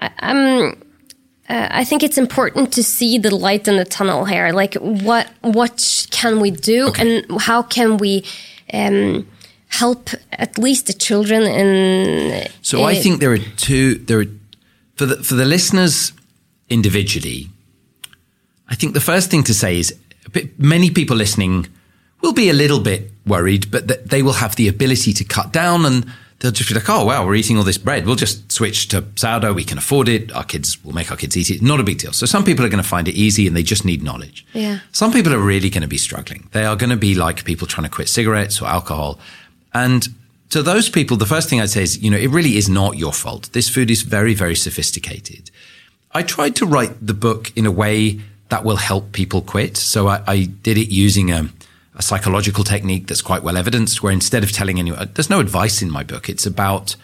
I- um, uh, I think it's important to see the light in the tunnel here. Like what what can we do, Okay. and how can we um, help at least the children in? So I think there are two. There are for the for the listeners individually. I think the first thing to say is bit, many people listening will be a little bit worried, but that they will have the ability to cut down and they'll just be like, "Oh wow, we're eating all this bread. We'll just switch to sourdough. We can afford it. Our kids will make our kids eat it. Not a big deal." So some people are going to find it easy and they just need knowledge. Yeah. Some people are really going to be struggling. They are going to be like people trying to quit cigarettes or alcohol. And to those people, the first thing I'd say is, you know, it really is not your fault. This food is very, very sophisticated. I tried to write the book in a way that will help people quit. So I, I did it using a, a psychological technique that's quite well evidenced, where instead of telling anyone, uh, there's no advice in my book. It's about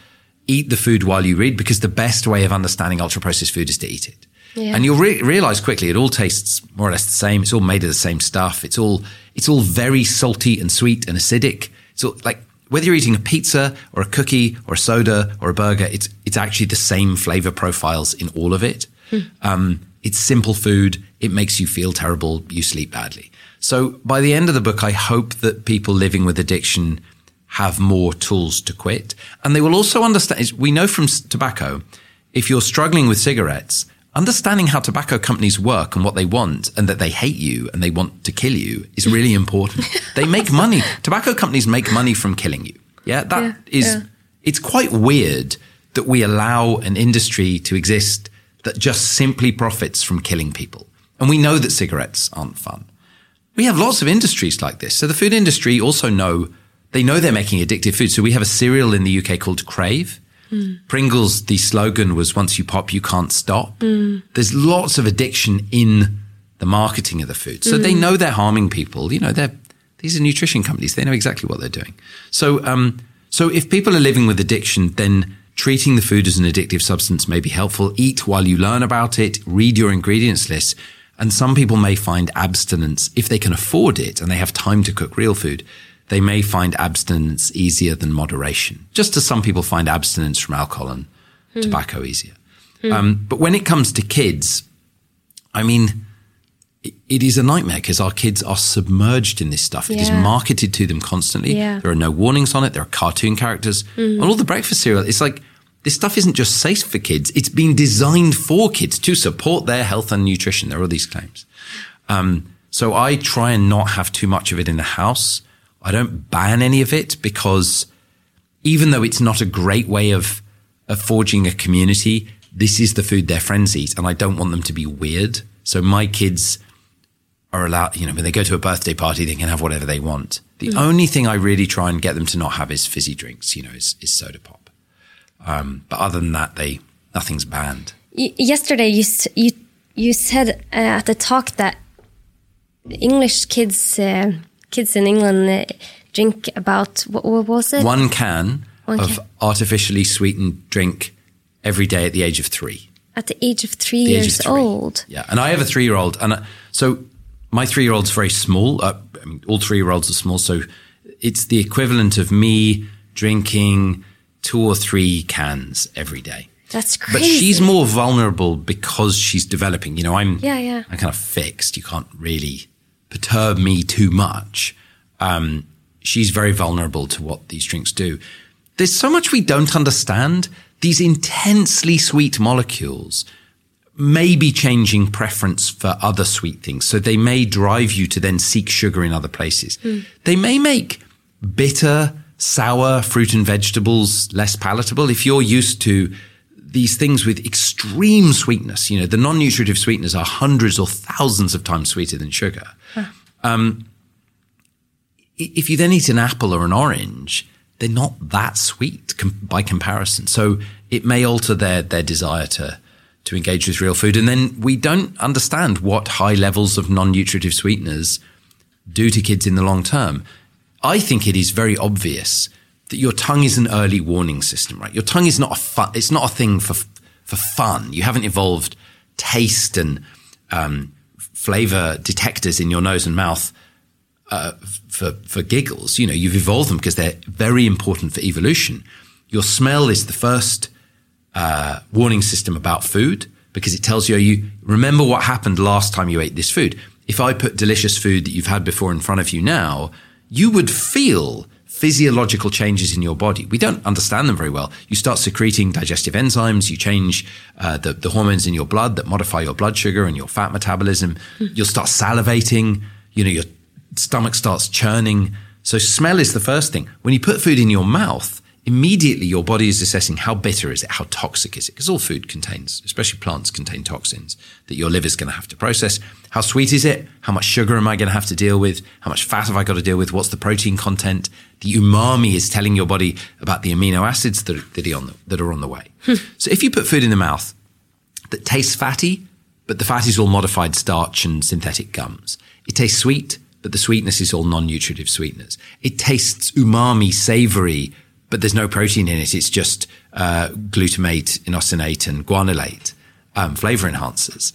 eat the food while you read, because the best way of understanding ultra processed food is to eat it. Yeah. And you'll re- realize quickly it all tastes more or less the same. It's all made of the same stuff. It's all it's all very salty and sweet and acidic. So like whether you're eating a pizza or a cookie or a soda or a burger, it's it's actually the same flavor profiles in all of it. Um, it's simple food. It makes you feel terrible. You sleep badly. So by the end of the book, I hope that people living with addiction have more tools to quit, and they will also understand. We know from tobacco, if you're struggling with cigarettes, understanding how tobacco companies work and what they want and that they hate you and they want to kill you is really <laughs> important. they make money. Tobacco companies make money from killing you. Yeah, that Yeah, is. yeah. It's quite weird that we allow an industry to exist that just simply profits from killing people. And we know that cigarettes aren't fun. We have lots of industries like this. So the food industry also know they know they're making addictive food. So we have a cereal in the UK called Krave. Pringles, the slogan was once you pop, you can't stop. There's lots of addiction in the marketing of the food. So they know they're harming people. You know, they're, these are nutrition companies. They know exactly what they're doing. So, um, so if people are living with addiction, then treating the food as an addictive substance may be helpful. Eat while you learn about it. Read your ingredients list. And some people may find abstinence, if they can afford it and they have time to cook real food, they may find abstinence easier than moderation. Just as some people find abstinence from alcohol and tobacco easier. Um, but when it comes to kids, I mean, it, it is a nightmare because our kids are submerged in this stuff. It is marketed to them constantly. Yeah. There are no warnings on it. There are cartoon characters. And all the breakfast cereal, it's like this stuff isn't just safe for kids. It's been designed for kids to support their health and nutrition. There are all these claims. Um, so I try and not have too much of it in the house. I don't ban any of it because even though it's not a great way of, of forging a community, this is the food their friends eat, and I don't want them to be weird. So my kids are allowed, you know, when they go to a birthday party, they can have whatever they want. The only thing I really try and get them to not have is fizzy drinks, you know, is, is soda pop. Um, but other than that, they nothing's banned. Y- yesterday you s- you you said uh, at the talk that English kids uh, kids in England drink about what, what was it? One can One of can. artificially sweetened drink every day at the age of three. At the age of three the years of three. old. Yeah, and I have a three-year-old, and uh, so my three-year-old's very small. Uh, I mean, all three-year-olds are small, so it's the equivalent of me drinking two or three cans every day. That's crazy. But she's more vulnerable because she's developing. You know, I'm Yeah, yeah. I'm kind of fixed. You can't really perturb me too much. Um, she's very vulnerable to what these drinks do. There's so much we don't understand. These intensely sweet molecules may be changing preference for other sweet things. So they may drive you to then seek sugar in other places. They may make bitter, sour fruit and vegetables less palatable. If you're used to these things with extreme sweetness, you know, the non-nutritive sweeteners are hundreds or thousands of times sweeter than sugar. Um, if you then eat an apple or an orange, they're not that sweet com- by comparison. So it may alter their, their desire to, to engage with real food. And then we don't understand what high levels of non-nutritive sweeteners do to kids in the long term. I think it is very obvious that your tongue is an early warning system, right? Your tongue is not a fun, it's not a thing for, for fun. You haven't evolved taste and, um, flavor detectors in your nose and mouth uh, for for giggles. You know, you've evolved them because they're very important for evolution. Your smell is the first uh, warning system about food because it tells you you remember what happened last time you ate this food. If I put delicious food that you've had before in front of you now, you would feel physiological changes in your body. We don't understand them very well. You start secreting digestive enzymes. You change uh, the, the hormones in your blood that modify your blood sugar and your fat metabolism. You'll start salivating. You know, your stomach starts churning. So smell is the first thing. When you put food in your mouth, immediately your body is assessing how bitter is it, how toxic is it, because all food contains, especially plants contain toxins that your liver's going to have to process. How sweet is it? How much sugar am I going to have to deal with? How much fat have I got to deal with? What's the protein content? The umami is telling your body about the amino acids that, that, are, on the, that are on the way. Hmm. so if you put food in the mouth that tastes fatty, but the fat is all modified starch and synthetic gums, it tastes sweet, but the sweetness is all non-nutritive sweeteners. It tastes umami, savory, but there's no protein in it. It's just uh, glutamate, inosinate, and guanylate. um, flavor enhancers.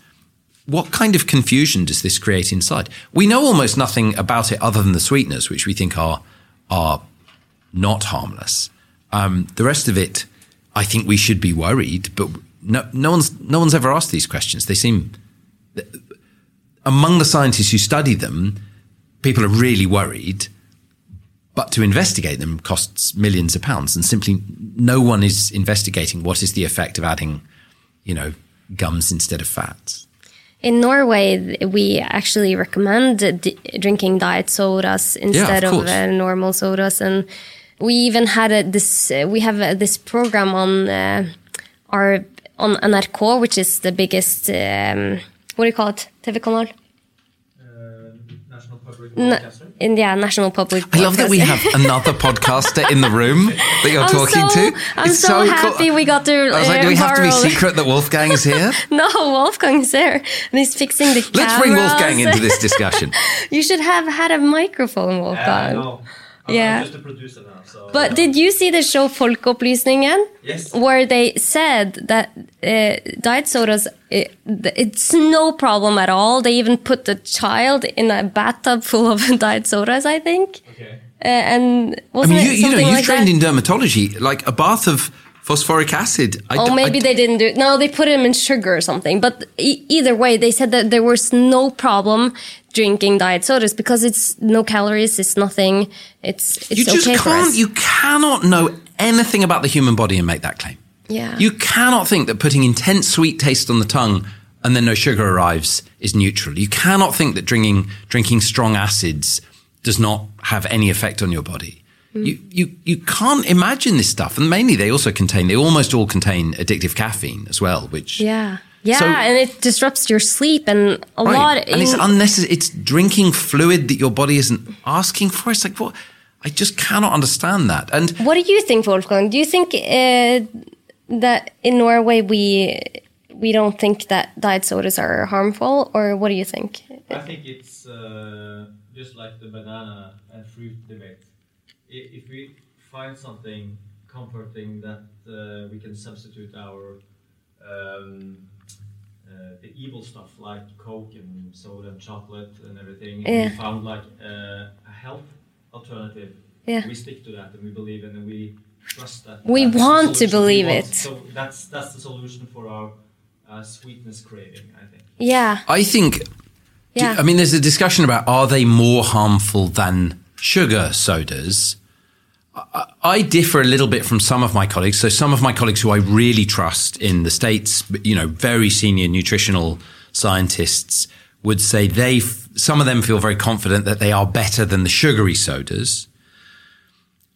What kind of confusion does this create inside? We know almost nothing about it other than the sweeteners, which we think are are not harmless. Um, the rest of it, I think we should be worried, but no, no one's no one's ever asked these questions. They seem among the scientists who study them, people are really worried. But to investigate them costs millions of pounds, and simply no one is investigating what is the effect of adding, you know, gums instead of fats. In Norway, we actually recommend d- drinking diet sodas instead of, of uh, normal sodas, and we even had a, this. Uh, we have a, this program on uh, our on NRK, which is the biggest. Um, what do you call it? TV-kanal? in yeah, National Public. I love that we have another <laughs> podcaster in the room that you're I'm talking so, to. I'm It's so, happy cool. we got to. I was like, uh, do we have to be secret that Wolfgang is here? <laughs> no, Wolfgang's there, and he's fixing the. Let's bring Wolfgang into this <laughs> discussion. you should have had a microphone, Wolfgang. no. I'm, Yeah. I'm just a producer now. So, But did you see the show Folkeopplysningen? Yes. Where they said that uh, diet sodas, it, it's no problem at all. They even put the child in a bathtub full of <laughs> diet sodas, I think. Okay. Uh, and I wasn't mean, you, it you know, something you've like trained that? in dermatology, like a bath of phosphoric acid. I Oh, maybe I- they didn't do it. No, they put them in sugar or something. But e- either way, they said that there was no problem drinking diet sodas because it's no calories, it's nothing. It's it's you just okay can't. You cannot know anything about the human body and make that claim. yeah. You cannot think that putting intense sweet taste on the tongue and then no sugar arrives is neutral. You cannot think that drinking drinking strong acids does not have any effect on your body. Hmm. You, you you can't imagine this stuff, and mainly they also contain they almost all contain addictive caffeine as well, which yeah. Yeah, So- and it disrupts your sleep and a Right. lot. and it's unnecessary. It's drinking fluid that your body isn't asking for. It's like what I just cannot understand that. And what do you think, Wolfgang? Do you think uh, that in Norway we we don't think that diet sodas are harmful, or what do you think? I think it's uh, just like the banana and fruit debate. If we find something comforting that uh, we can substitute our um, the evil stuff like Coke and soda and chocolate and everything, and Yeah. we found like uh, a health alternative. Yeah. We stick to that and we believe in and we trust that. We that's want to believe want. it. So that's that's the solution for our uh, sweetness craving, I think. Yeah, I think, yeah. I mean, there's a discussion about are they more harmful than sugar sodas? I, differ a little bit from some of my colleagues. So some of my colleagues who I really trust in the States, you know, very senior nutritional scientists would say they, some of them feel very confident that they are better than the sugary sodas.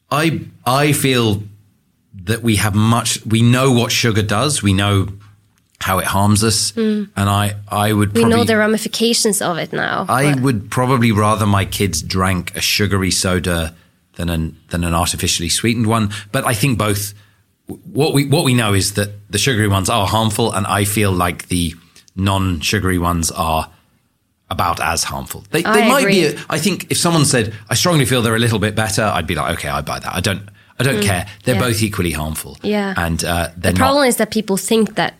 I, I feel that we have much, we know what sugar does. We know how it harms us. And I, I would Hmm. we know the ramifications of it now. I but- would probably rather my kids drank a sugary soda than an than an artificially sweetened one. But I think both. What we what we know is that the sugary ones are harmful, and I feel like the non-sugary ones are about as harmful. They, they might be. agree. I think if someone said, "I strongly feel they're a little bit better," I'd be like, "Okay, I buy that." I don't. I don't care. They're Mm. yeah. both equally harmful. Yeah. and uh, The problem is that people think that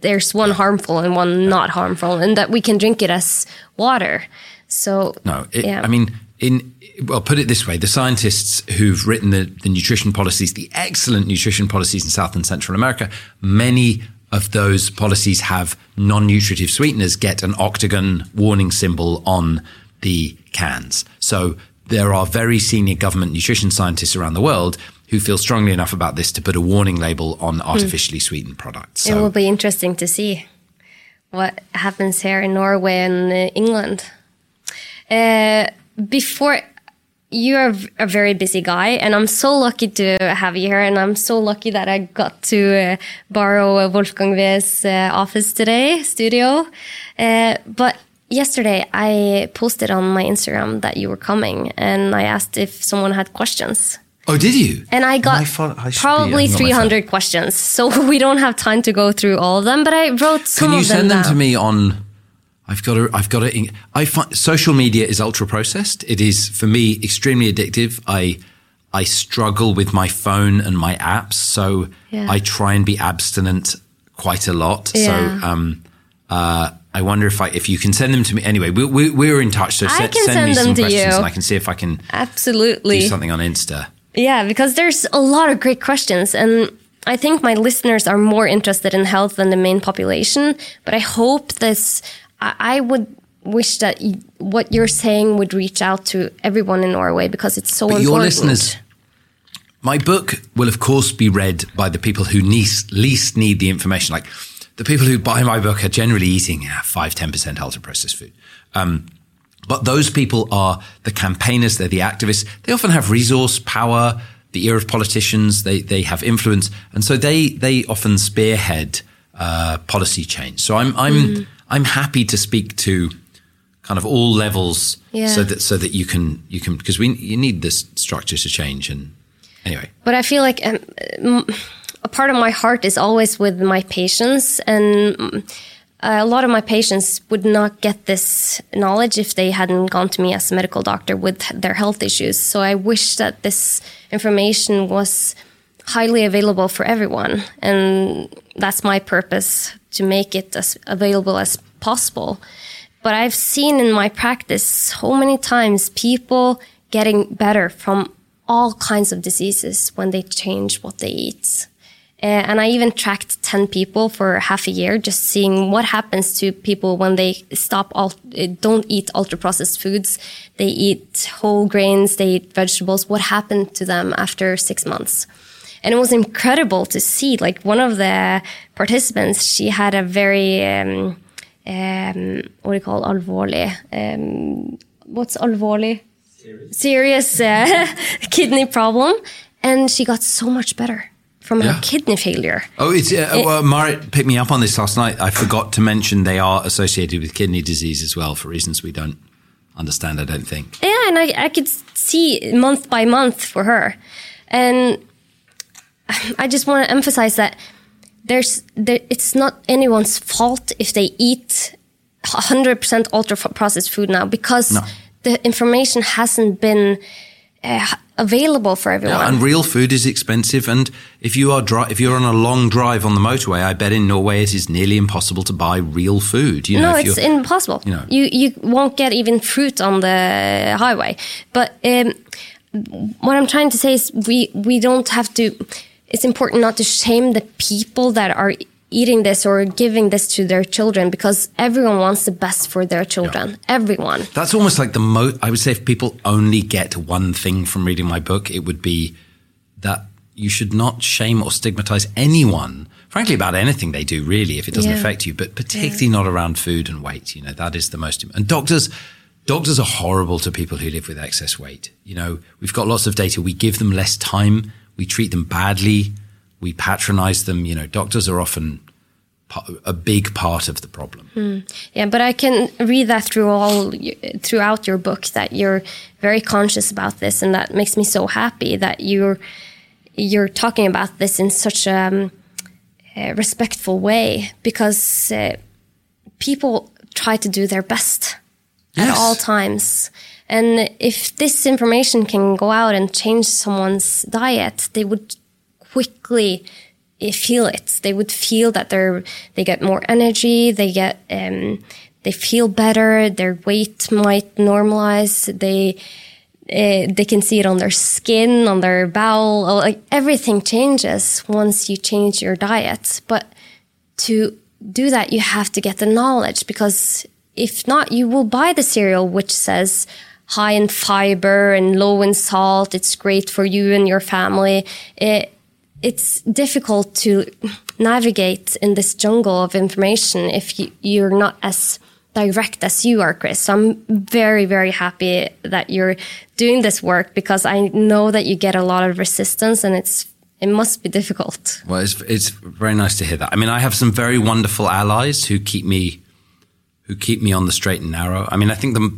there's one harmful and one not harmful, and that we can drink it as water. So No, it, yeah. I mean, in well, put it this way: the scientists who've written the, the nutrition policies, the excellent nutrition policies in South and Central America, many of those policies have non-nutritive sweeteners get an octagon warning symbol on the cans. So there are very senior government nutrition scientists around the world who feel strongly enough about this to put a warning label on artificially sweetened products. Hmm. it will be interesting to see what happens here in Norway and uh, England. Uh, before you're a very busy guy, and I'm so lucky to have you here, and I'm so lucky that I got to uh, borrow uh, Wolfgang Wee's uh, office today, studio. Uh, but yesterday, I posted on my Instagram that you were coming, and I asked if someone had questions. oh, did you? And I got I probably having on my phone. 300 questions, so <laughs> we don't have time to go through all of them. But I wrote some Can you them send them down. to me on? I've got to. I've got to. I find social media is ultra processed. It is for me extremely addictive. I I struggle with my phone and my apps, so Yeah. I try and be abstinent quite a lot. Yeah. So um, uh, I wonder if I if you can send them to me anyway. We, we, we're in touch, so I se- can send, me send them some questions, you. and I can see if I can Absolutely. do something on Insta. Yeah, because there's a lot of great questions, and I think my listeners are more interested in health than the main population. But I hope this, I, I would wish that y- what you're saying would reach out to everyone in Norway because it's so But important. your listeners, my book will of course be read by the people who least, least need the information. Like the people who buy my book are generally eating yeah, five, ten percent ultra processed food. Um, but those people are the campaigners, they're the activists. They often have resource, power, the ear of politicians. They they have influence, and so they they often spearhead uh, policy change. So I'm I'm I'm happy to speak to kind of all levels, Yeah. so that so that you can you can because we you need this structure to change. And anyway, But I feel like um, a part of my heart is always with my patients, and um, a lot of my patients would not get this knowledge if they hadn't gone to me as a medical doctor with their health issues. So I wish that this information was highly available for everyone, and that's my purpose to make it as available as possible. But I've seen in my practice so many times people getting better from all kinds of diseases when they change what they eat. Uh, and I even tracked 10 people for half a year, just seeing what happens to people when they stop, all, uh, don't eat ultra processed foods. They eat whole grains, they eat vegetables. What happened to them after six months? And it was incredible to see. Like one of the participants, she had a very, um, um, what do you call alvorlig? Um, what's alvorlig? Serious uh, <laughs> kidney problem. And she got so much better from Yeah. her kidney failure. oh, it's uh, well, Marit picked me up on this last night. I forgot to mention they are associated with kidney disease as well for reasons we don't understand. I don't think. Yeah, and I, I could see month by month for her. And I just want to emphasize that there's there, it's not anyone's fault if they eat 100% ultra processed food now because No. the information hasn't been uh, available for everyone. Yeah, and real food is expensive. And if you are dri- if you're on a long drive on the motorway, I bet in Norway it is nearly impossible to buy real food. You know, no, it's impossible. you know. you you won't get even fruit on the highway. But um, what I'm trying to say is, we we don't have to. It's important not to shame the people that are eating this or giving this to their children because everyone wants the best for their children. Everyone. That's almost like the most. I would say if people only get one thing from reading my book, it would be that you should not shame or stigmatize anyone, frankly, about anything they do, really, if it doesn't Yeah. affect you, but particularly not around food and weight. You know, that is the most. And doctors, doctors are horrible to people who live with excess weight. You know, we've got lots of data. We give them less time. We treat them badly. We patronize them. You know, doctors are often a big part of the problem. Yeah, but I can read that through all throughout your book that you're very conscious about this, and that makes me so happy that you're you're talking about this in such a, um, a respectful way because uh, people try to do their best at all times. And if this information can go out and change someone's diet, they would quickly eh, feel it. They would feel that they're they get more energy. They get um, they feel better. Their weight might normalize. They uh, they can see it on their skin, on their bowel. Like everything changes once you change your diet. But to do that, you have to get the knowledge because if not, you will buy the cereal which says high in fiber and low in salt. It's great for you and your family. It, it's difficult to navigate in this jungle of information if you, you're not as direct as you are, Chris. So I'm very, very happy that you're doing this work because I know that you get a lot of resistance and it's it must be difficult. Well, it's it's very nice to hear that. I mean, I have some very wonderful allies who keep me who keep me on the straight and narrow. I mean, I think the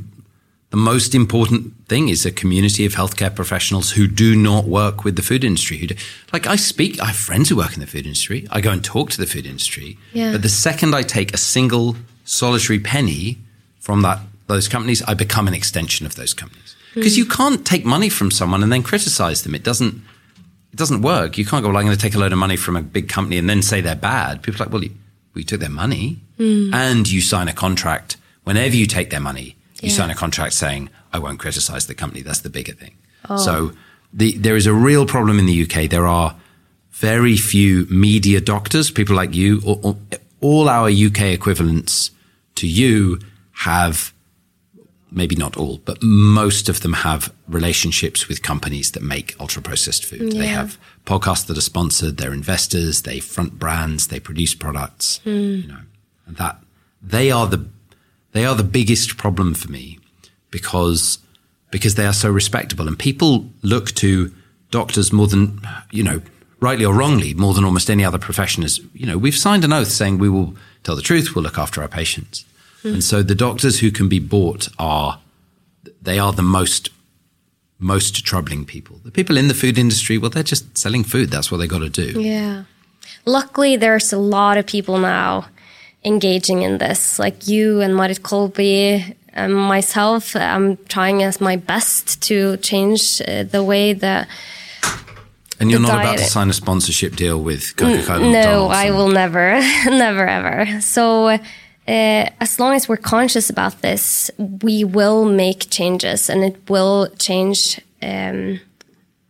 the most important thing is a community of healthcare professionals who do not work with the food industry. Who do, like I speak, I have friends who work in the food industry. I go and talk to the food industry. Yeah. But the second I take a single solitary penny from that those companies, I become an extension of those companies. Hmm. Because you can't take money from someone and then criticize them. It doesn't it doesn't work. You can't go, well, I'm going to take a load of money from a big company and then say they're bad. People are like, well, you, we took their money hmm. and you sign a contract. Whenever you take their money, you Yeah. sign a contract saying, I won't criticize the company. That's the bigger thing. Oh. So the, there is a real problem in the UK. There are very few media doctors, people like you, or, or, all our UK equivalents to you have maybe not all, but most of them have relationships with companies that make ultra processed food. They have podcasts that are sponsored, they're investors, they front brands, they produce products, hmm. you know, and that they are the, they are the biggest problem for me because, because they are so respectable and people look to doctors more than, you know, rightly or wrongly, more than almost any other profession is, you know, we've signed an oath saying we will tell the truth, we'll look after our patients. Hmm. And so the doctors who can be bought are, they are the most, most troubling people. The people in the food industry, well, they're just selling food. That's what they got to do. Yeah. Luckily, there's a lot of people now engaging in this, like you and Marit Kolby and myself. I'm trying as my best to change uh, the way that. And you're not about to sign a sponsorship deal with Coca-Cola. No, I will never, <laughs> never ever. So, uh, as long as we're conscious about this, we will make changes, and it will change um,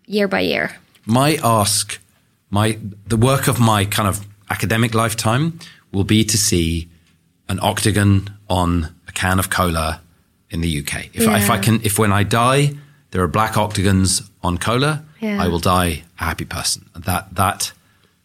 year by year. my ask, my the work of my kind of academic lifetime will be to see an octagon on a can of cola in the UK. If, I, if I can, if when I die there are black octagons on cola, Yeah. I will die a happy person. That that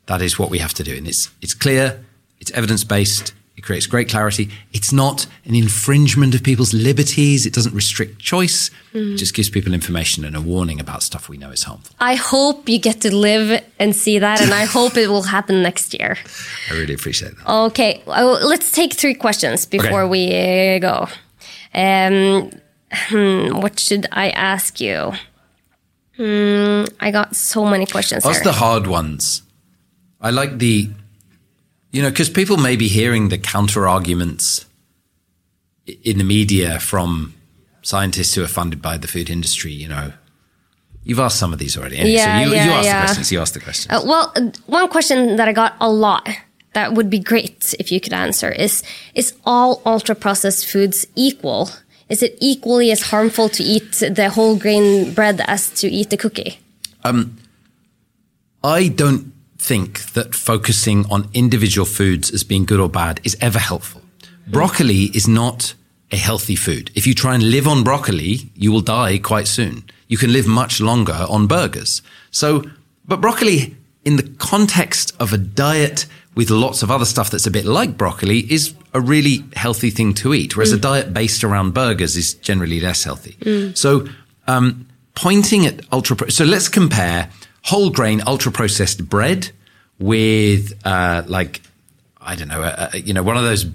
that is what we have to do, and it's it's clear, it's evidence based. Creates great clarity. It's not an infringement of people's liberties. It doesn't restrict choice. It just gives people information and a warning about stuff we know is harmful. I hope you get to live and see that, and I <laughs> hope it will happen next year. I really appreciate that. Okay, well, let's take three questions before Okay. we uh, go. Um, hmm, what should I ask you? Hmm, I got so many questions Ask here. the hard ones. I like the, you know, because people may be hearing the counter arguments in the media from scientists who are funded by the food industry. You know, you've asked some of these already. Anyway, Yeah, so you, yeah, you ask yeah. the questions. You ask the questions. Uh, well, one question that I got a lot that would be great if you could answer is Is all ultra processed foods equal? Is it equally as harmful to eat the whole grain bread as to eat the cookie? Um, I don't think that focusing on individual foods as being good or bad is ever helpful. Broccoli is not a healthy food. If you try and live on broccoli, you will die quite soon. You can live much longer on burgers. So, but broccoli in the context of a diet with lots of other stuff that's a bit like broccoli is a really healthy thing to eat, whereas a diet based around burgers is generally less healthy. So, um, pointing at ultra. So let's compare whole grain ultra processed bread with uh, like I don't know, uh, uh, you know, one of those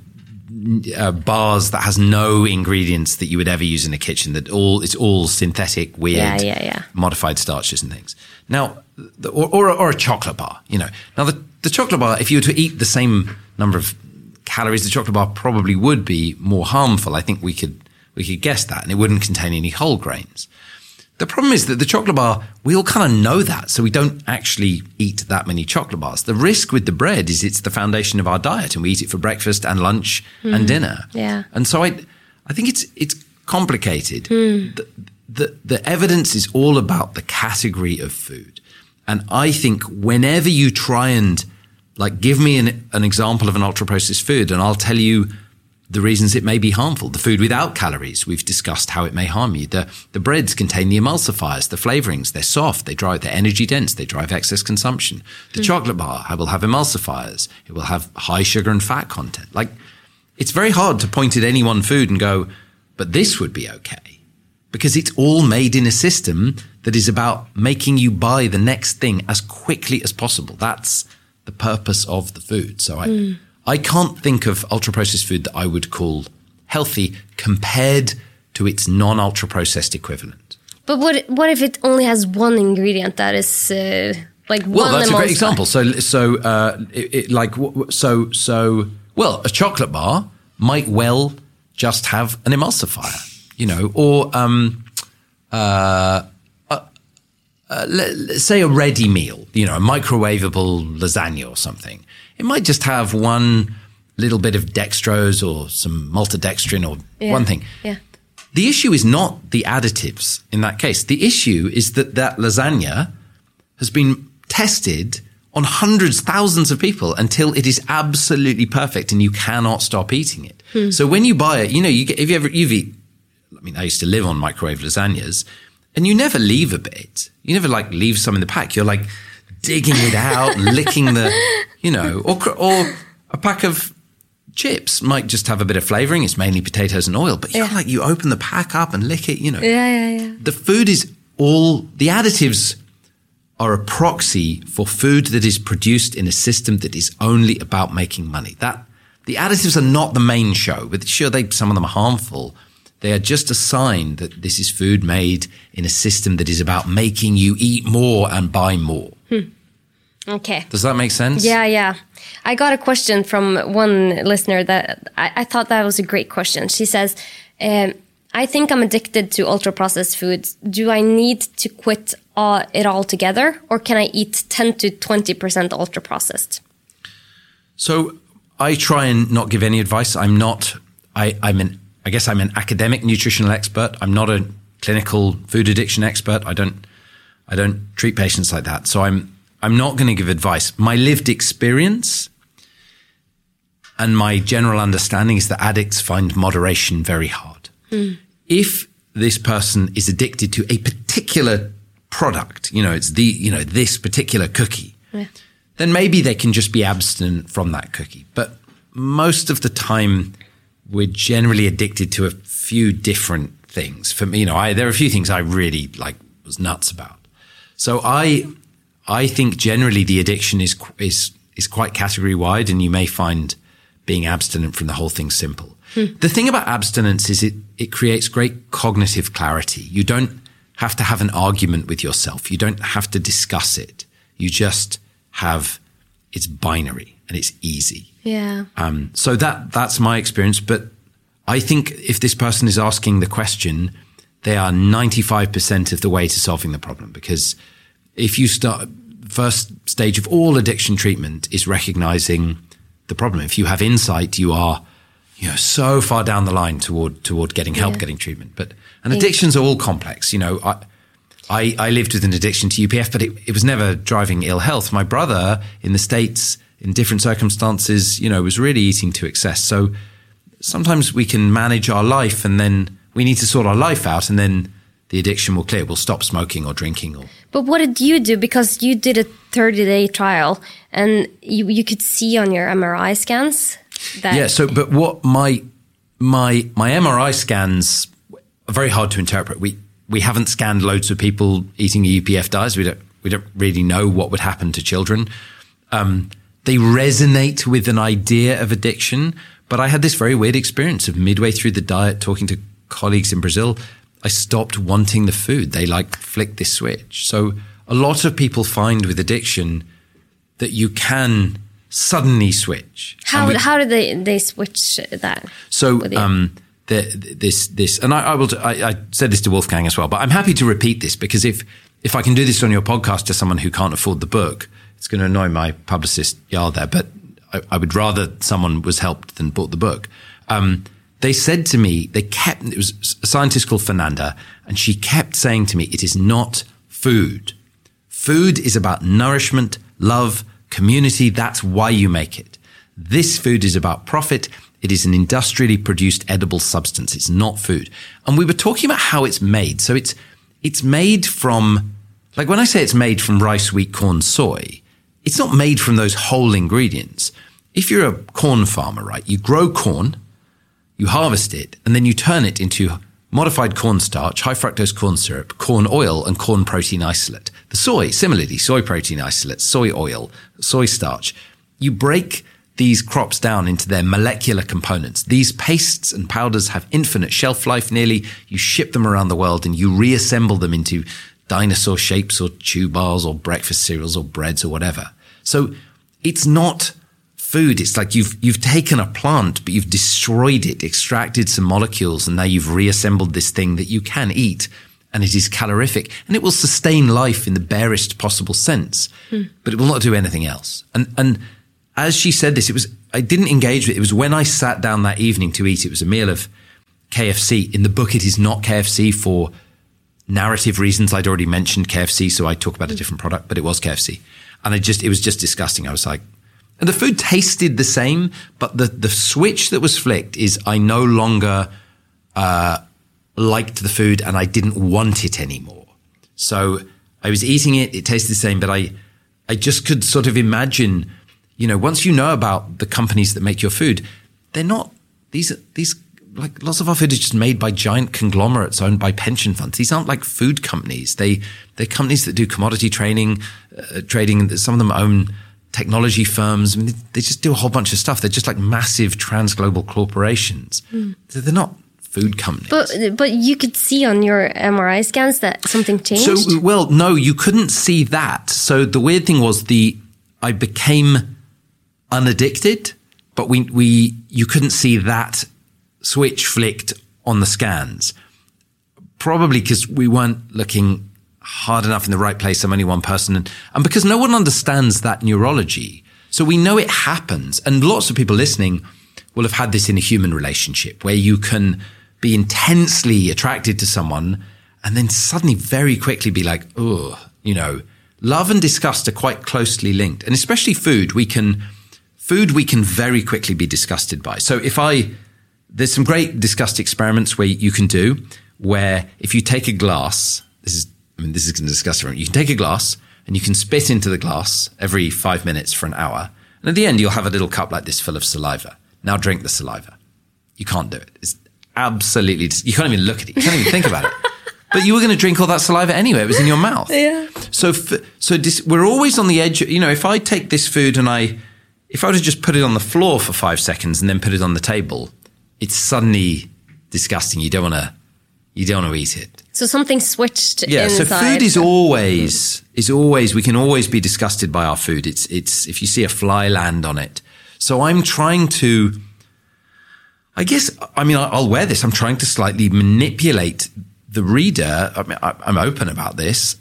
uh, bars that has no ingredients that you would ever use in a kitchen. That all it's all synthetic, weird, Yeah, yeah, yeah. modified starches and things. Now, the, or, or or a chocolate bar. You know, now the the chocolate bar, if you were to eat the same number of calories, the chocolate bar probably would be more harmful. I think we could we could guess that, and it wouldn't contain any whole grains. The problem is that the chocolate bar, we all kind of know that, so we don't actually eat that many chocolate bars. The risk with the bread is it's the foundation of our diet, and we eat it for breakfast and lunch and hmm. dinner. Yeah. and so I, I think it's it's complicated. Hmm. The, the the evidence is all about the category of food, and I think whenever you try and like give me an, an example of an ultra processed food, and I'll tell you the reasons it may be harmful. The food without calories, we've discussed how it may harm you. The, the breads contain the emulsifiers, the flavorings. They're soft. They drive, they're energy dense. They drive excess consumption. The mm. chocolate bar will have emulsifiers. It will have high sugar and fat content. Like, it's very hard to point at any one food and go, but this would be okay. Because it's all made in a system that is about making you buy the next thing as quickly as possible. That's the purpose of the food. So I, mm. I can't think of ultra processed food that I would call healthy compared to its non ultra processed equivalent. But what what if it only has one ingredient that is uh, like Well, one that's a great example. So, so, uh, it, it, like, so, so, well, a chocolate bar might well just have an emulsifier, you know, or, um, uh, uh, uh, let, let's say a ready meal, you know, a microwavable lasagna or something. It might just have one little bit of dextrose or some maltodextrin or Yeah. one thing. Yeah. The issue is not the additives in that case. The issue is that that lasagna has been tested on hundreds, thousands of people until it is absolutely perfect and you cannot stop eating it. Hmm. So when you buy it, you know, you get, if you ever, you've eat, I mean, I used to live on microwave lasagnas and you never leave a bit. You never like leave some in the pack. You're like digging it out, <laughs> licking the, you know, or, or a pack of chips might just have a bit of flavoring. It's mainly potatoes and oil, but Yeah. like, you open the pack up and lick it, you know Yeah, yeah, yeah. the food is all the additives are a proxy for food that is produced in a system that is only about making money. That the additives are not the main show, but sure they some of them are harmful. They are just a sign that this is food made in a system that is about making you eat more and buy more. Okay. Does that make sense? Yeah, yeah. I got a question from one listener that I, I thought that was a great question. She says, um, I think I'm addicted to ultra processed foods. Do I need to quit uh, it all together or can I eat 10 to 20% ultra processed? So I try and not give any advice. I'm not. I, I'm an. I guess I'm an academic nutritional expert. I'm not a clinical food addiction expert. I don't. I don't treat patients like that. So I'm. I'm not going to give advice. My lived experience and my general understanding is that addicts find moderation very hard. Hmm. If this person is addicted to a particular product, you know, it's the, you know, this particular cookie, then maybe they can just be abstinent from that cookie. But most of the time, we're generally addicted to a few different things. For me, you know, I, there are a few things I really like was nuts about. So I, I think generally the addiction is is is quite category wide, and you may find being abstinent from the whole thing simple. The thing about abstinence is it it creates great cognitive clarity. You don't have to have an argument with yourself. You don't have to discuss it. You just have it's binary and it's easy. Yeah. Um, so that that's my experience. But I think if this person is asking the question, they are ninety five percent of the way to solving the problem. Because if you start first stage of all addiction treatment is recognizing the problem. If you have insight, you are you know so far down the line toward toward getting help, Yeah. getting treatment. But and addictions are all complex. You know, I, I, I lived with an addiction to UPF, but it, it was never driving ill health. My brother in the States, in different circumstances, you know, was really eating to excess. So sometimes we can manage our life and then we need to sort our life out and then the addiction will clear. We'll stop smoking or drinking or. But what did you do? Because you did a 30 day trial and you, you could see on your MRI scans that. Yeah. So, but what my, my, my MRI scans are very hard to interpret. We, we haven't scanned loads of people eating UPF diets. We don't, we don't really know what would happen to children. Um, they resonate with an idea of addiction. But I had this very weird experience of midway through the diet, talking to colleagues in Brazil, I stopped wanting the food. They like flicked this switch. So a lot of people find with addiction that you can suddenly switch. How, we- how did they, they switch that? so um, the, this this and I, I will. I, I said this to Wolfgang as well, but I'm happy to repeat this because if if I can do this on your podcast to someone who can't afford the book, it's going to annoy my publicist Jarl there. But I, I would rather someone was helped than bought the book. Um, they said to me, they kept. It was a scientist called Fernanda, and she kept saying to me, "It is not food. Food is about nourishment, love, community. That's why you make it. This food is about profit. It is an industrially produced edible substance. It's not food. And we were talking about how it's made. So it's, it's made from, like when I say it's made from rice, wheat, corn, soy, it's not made from those whole ingredients. If you're a corn farmer, right, you grow corn, you harvest it, and then you turn it into modified cornstarch, high fructose corn syrup, corn oil, and corn protein isolate. The soy, similarly, soy protein isolate, soy oil, soy starch. You break these crops down into their molecular components. These pastes and powders have infinite shelf life nearly. You ship them around the world and you reassemble them into dinosaur shapes or chew bars or breakfast cereals or breads or whatever. So it's not food. It's like you've you've taken a plant, but you've destroyed it, extracted some molecules, and now you've reassembled this thing that you can eat, and it is calorific, and it will sustain life in the barest possible sense, hmm. but it will not do anything else. And and as she said this, it was, I didn't engage with it. It was when I sat down that evening to eat. It was a meal of KFC. In the book, it is not KFC for narrative reasons. I'd already mentioned KFC, so I talk about a hmm. different product, but it was KFC. And I just, it was just disgusting. I was like, and the food tasted the same, but the, the switch that was flicked is I no longer, uh, liked the food and I didn't want it anymore. So I was eating it. It tasted the same, but I, I just could sort of imagine, you know, once you know about the companies that make your food, they're not these, these, like lots of our food is just made by giant conglomerates owned by pension funds. These aren't like food companies. They, they're companies that do commodity training, uh, trading. Some of them own technology firms. I mean, they, just do a whole bunch of stuff. They're just like massive transglobal corporations. Mm. They're not food companies. But but you could see on your MRI scans that something changed. So well, no, you couldn't see that. So the weird thing was the I became unaddicted, but we we you couldn't see that switch flicked on the scans. Probably because we weren't looking hard enough in the right place. I'm only one person, and, and because no one understands that neurology. So we know it happens, and lots of people listening will have had this in a human relationship where you can be intensely attracted to someone and then suddenly very quickly be like, oh, you know, love and disgust are quite closely linked. And especially food, we can, food we can very quickly be disgusted by. So if I, there's some great disgust experiments where you can do where if you take a glass, this is, I mean, this is going to everyone. You can take a glass and you can spit into the glass every five minutes for an hour. And at the end, you'll have a little cup like this full of saliva. Now drink the saliva. You can't do it. It's absolutely, you can't even look at it. You can't even think about it. <laughs> But you were going to drink all that saliva anyway. It was in your mouth. Yeah. So, so this, we're always on the edge. You know, if I take this food and I, if I were to just put it on the floor for five seconds and then put it on the table, it's suddenly disgusting. You don't want to, you don't want to eat it. So something switched. Yeah. Inside. So food is always is always we can always be disgusted by our food. It's it's if you see a fly land on it. So I'm trying to I guess, I mean, I'll wear this. I'm trying to slightly manipulate the reader. I mean, I'm open about this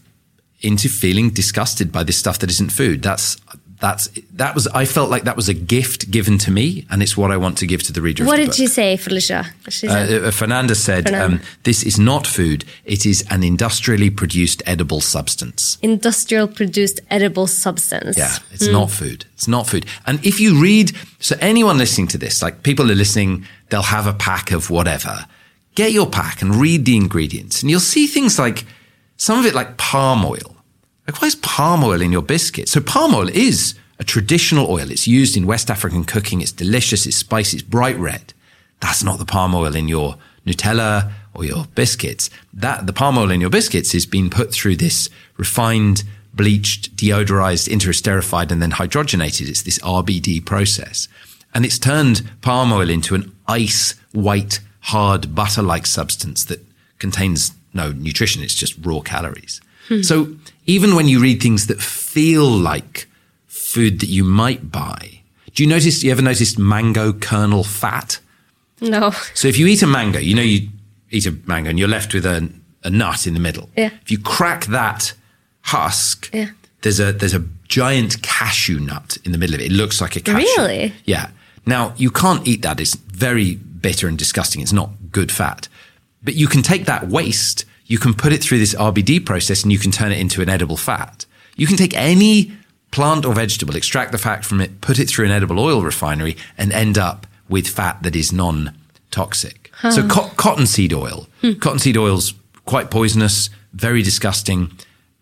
into feeling disgusted by this stuff that isn't food. That's, that's, that was, I felt like that was a gift given to me and it's what I want to give to the reader. What the did book. she say, Felicia? Uh, uh, Fernanda said, Fernanda. Um, this is not food. It is an industrially produced edible substance. Industrial produced edible substance. Yeah. It's mm. not food. It's not food. And if you read, so anyone listening to this, like people are listening, they'll have a pack of whatever. Get your pack and read the ingredients and you'll see things like some of it like palm oil. Like why is palm oil in your biscuit? So palm oil is a traditional oil. It's used in West African cooking. It's delicious. It's spicy. It's bright red. That's not the palm oil in your Nutella or your biscuits. That the palm oil in your biscuits is being put through this refined bleached, deodorized, interesterified, and then hydrogenated. It's this RBD process. And it's turned palm oil into an ice white, hard, butter like substance that contains no nutrition. It's just raw calories. Hmm. So even when you read things that feel like food that you might buy, do you notice, you ever noticed mango kernel fat? No. So if you eat a mango, you know, you eat a mango and you're left with a, a nut in the middle. Yeah. If you crack that husk, yeah. there's a there's a giant cashew nut in the middle of it. It looks like a cashew. Really? Yeah. Now you can't eat that. It's very bitter and disgusting. It's not good fat. But you can take that waste, you can put it through this RBD process and you can turn it into an edible fat. You can take any plant or vegetable, extract the fat from it, put it through an edible oil refinery and end up with fat that is non-toxic. Huh. So co- cottonseed oil, hmm. cottonseed oil's quite poisonous, very disgusting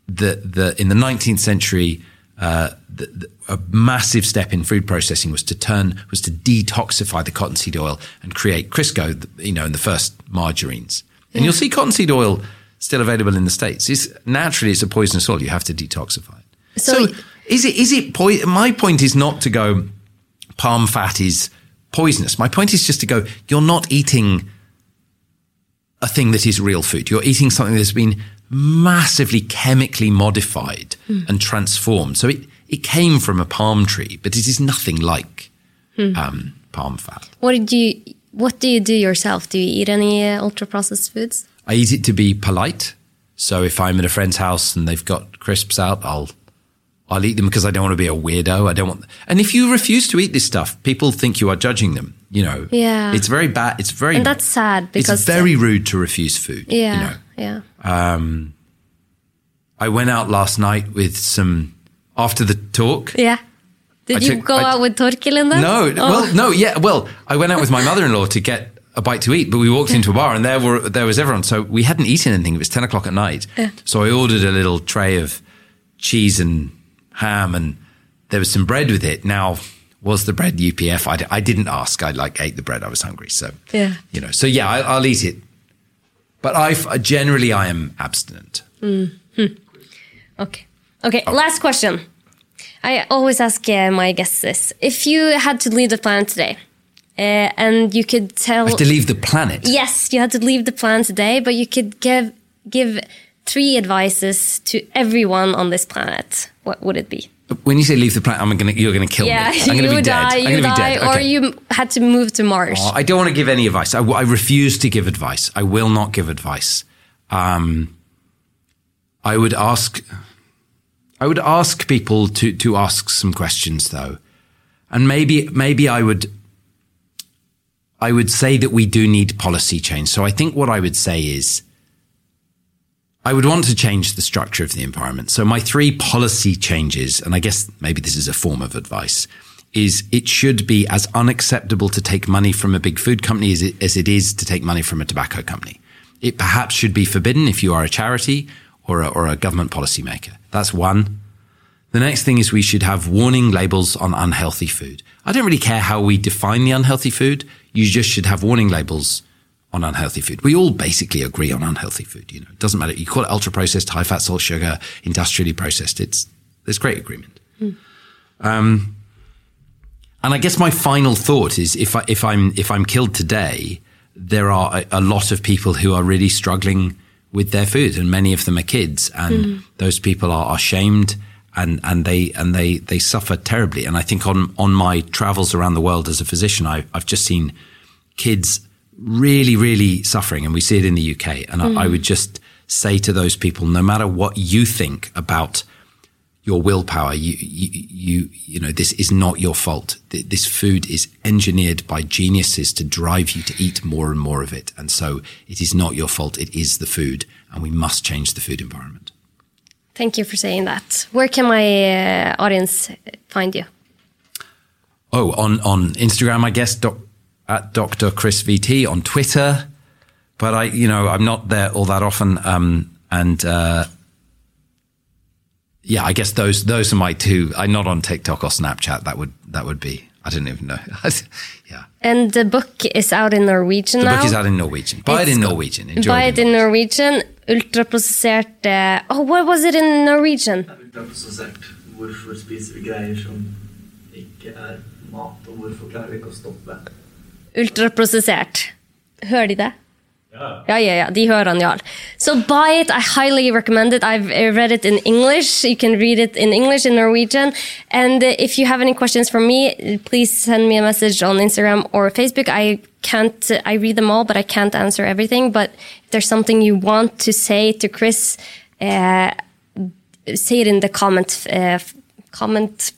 the, the, in the 19th century, uh, the, the, a massive step in food processing was to turn, was to detoxify the cottonseed oil and create Crisco, you know, in the first margarines. And you'll see cottonseed oil still available in the States. It's naturally, it's a poisonous oil. You have to detoxify it. So, so is it, is it, po- my point is not to go, palm fat is poisonous. My point is just to go, you're not eating a thing that is real food. You're eating something that's been massively chemically modified mm. and transformed. So it, it came from a palm tree, but it is nothing like mm. um, palm fat. What did you? What do you do yourself? Do you eat any uh, ultra processed foods? I eat it to be polite. So if I'm at a friend's house and they've got crisps out, I'll I'll eat them because I don't want to be a weirdo. I don't want. And if you refuse to eat this stuff, people think you are judging them. You know. Yeah. It's very bad. It's very. And that's sad because it's very rude to refuse food. yeah, You know. yeah, Um, I went out last night with some after the talk. yeah. Did I you took- go I- out with Torkil then? No, Oh. well, no, yeah, well, I went out with my mother-in-law to get a bite to eat, but we walked into a bar and there were there was everyone. So we hadn't eaten anything. It was ten o'clock at night. So I ordered a little tray of cheese and ham, and there was some bread with it. Now, was the bread UPF? I, d- I didn't ask. I like ate the bread. I was hungry, so Yeah. you know. So yeah, I, I'll eat it, but I generally I am abstinent. Okay. Okay. Last question. I always ask uh, my guests this: If you had to leave the planet today, uh, and you could tell, have to leave the planet. yes, you had to leave the planet today, but you could give give three advices to everyone on this planet, what would it be? When you say leave the planet, I'm gonna you're gonna kill Yeah, me. <laughs> I'm gonna you be dead. die, I'm you gonna be die, dead. or you had to move to Mars. Oh, I don't want to give any advice. I, I refuse to give advice. I will not give advice. Um, I would ask. I would ask people to to ask some questions though, and maybe maybe I would. I would say that we do need policy change. So I think what I would say is. I would want to change the structure of the environment. So my three policy changes, and I guess maybe this is a form of advice, is it should be as unacceptable to take money from a big food company as it, as it is to take money from a tobacco company. It perhaps should be forbidden if you are a charity or a, or a government policymaker. That's one. The next thing is we should have warning labels on unhealthy food. I don't really care how we define the unhealthy food. You just should have warning labels on unhealthy food. We all basically agree on unhealthy food. You know, it doesn't matter. You call it ultra processed, high fat, salt, sugar, industrially processed. It's there's great agreement. Um, and I guess my final thought is if I, if I'm if I'm killed today, there are a, a lot of people who are really struggling with their food, and many of them are kids, and those people are, are shamed and and they and they they suffer terribly. And I think on on my travels around the world as a physician, I, I've just seen kids really really suffering, and we see it in the UK. And I, I mm-hmm. would just say to those people, no matter what you think about your willpower. You, you, you, you know, this is not your fault. This food is engineered by geniuses to drive you to eat more and more of it. And so it is not your fault. It is the food and we must change the food environment. Thank you for saying that. Where can my uh, audience find you? Oh, on, on Instagram, I guess, doc, at Dr. Chris VT on Twitter. But I, you know, I'm not there all that often. Um, and, uh, yeah, I guess those, those are my two. I'm not on TikTok or Snapchat. That would, that would be, I don't even know. <laughs> yeah. And the book is out in Norwegian The now. book is out in Norwegian. Buy it in Norwegian. Enjoy Buy it in Norwegian. Ultraprosessert uh, Oh, what was it in Norwegian? Ultraprosessert. Hvorfor spiser vi greier som ikke er mat, og hvorfor klarer vi ikke å stoppe? Ultraprosessert. Hører de det? Yeah. Ja, ja. De hører han, Jarl. So buy it. I highly recommend it. I've read it in English. You can read it in English, in Norwegian. And uh, if you have any questions for me, please send me a message on Instagram or Facebook. I can't, I read them all, but I can't answer everything. But if there's something you want to say to Chris, uh, say it in the comment, uh, comment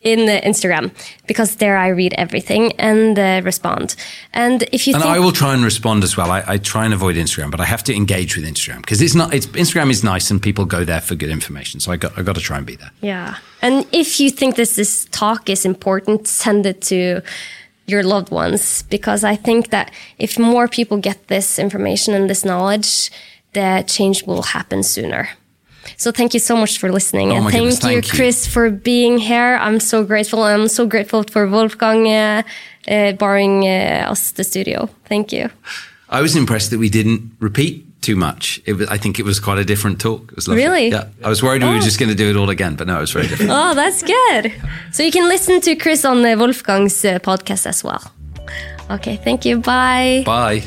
in the Instagram because there I read everything and uh, respond. And if you And think I will try and respond as well. I, I try and avoid Instagram, but I have to engage with Instagram because it's not. It's Instagram is nice and people go there for good information. So I got I got to try and be there. Yeah. And if you think this, this talk is important, send it to your loved ones because I think that if more people get this information and this knowledge, the change will happen sooner. So thank you so much for listening. Oh and thank, goodness, you, thank you. Chris, for being here. I'm so grateful. I'm so grateful for Wolfgang uh, uh, borrowing uh, us the studio. Thank you. I was impressed that we didn't repeat too much. It was, I think it was quite a different talk. It was lovely. Really? Yeah. I was worried we Oh. were just going to do it all again, but no, it was very different. Oh, that's good. So you can listen to Chris on uh, Wolfgang's uh, podcast as well. Okay, thank you. Bye. Bye.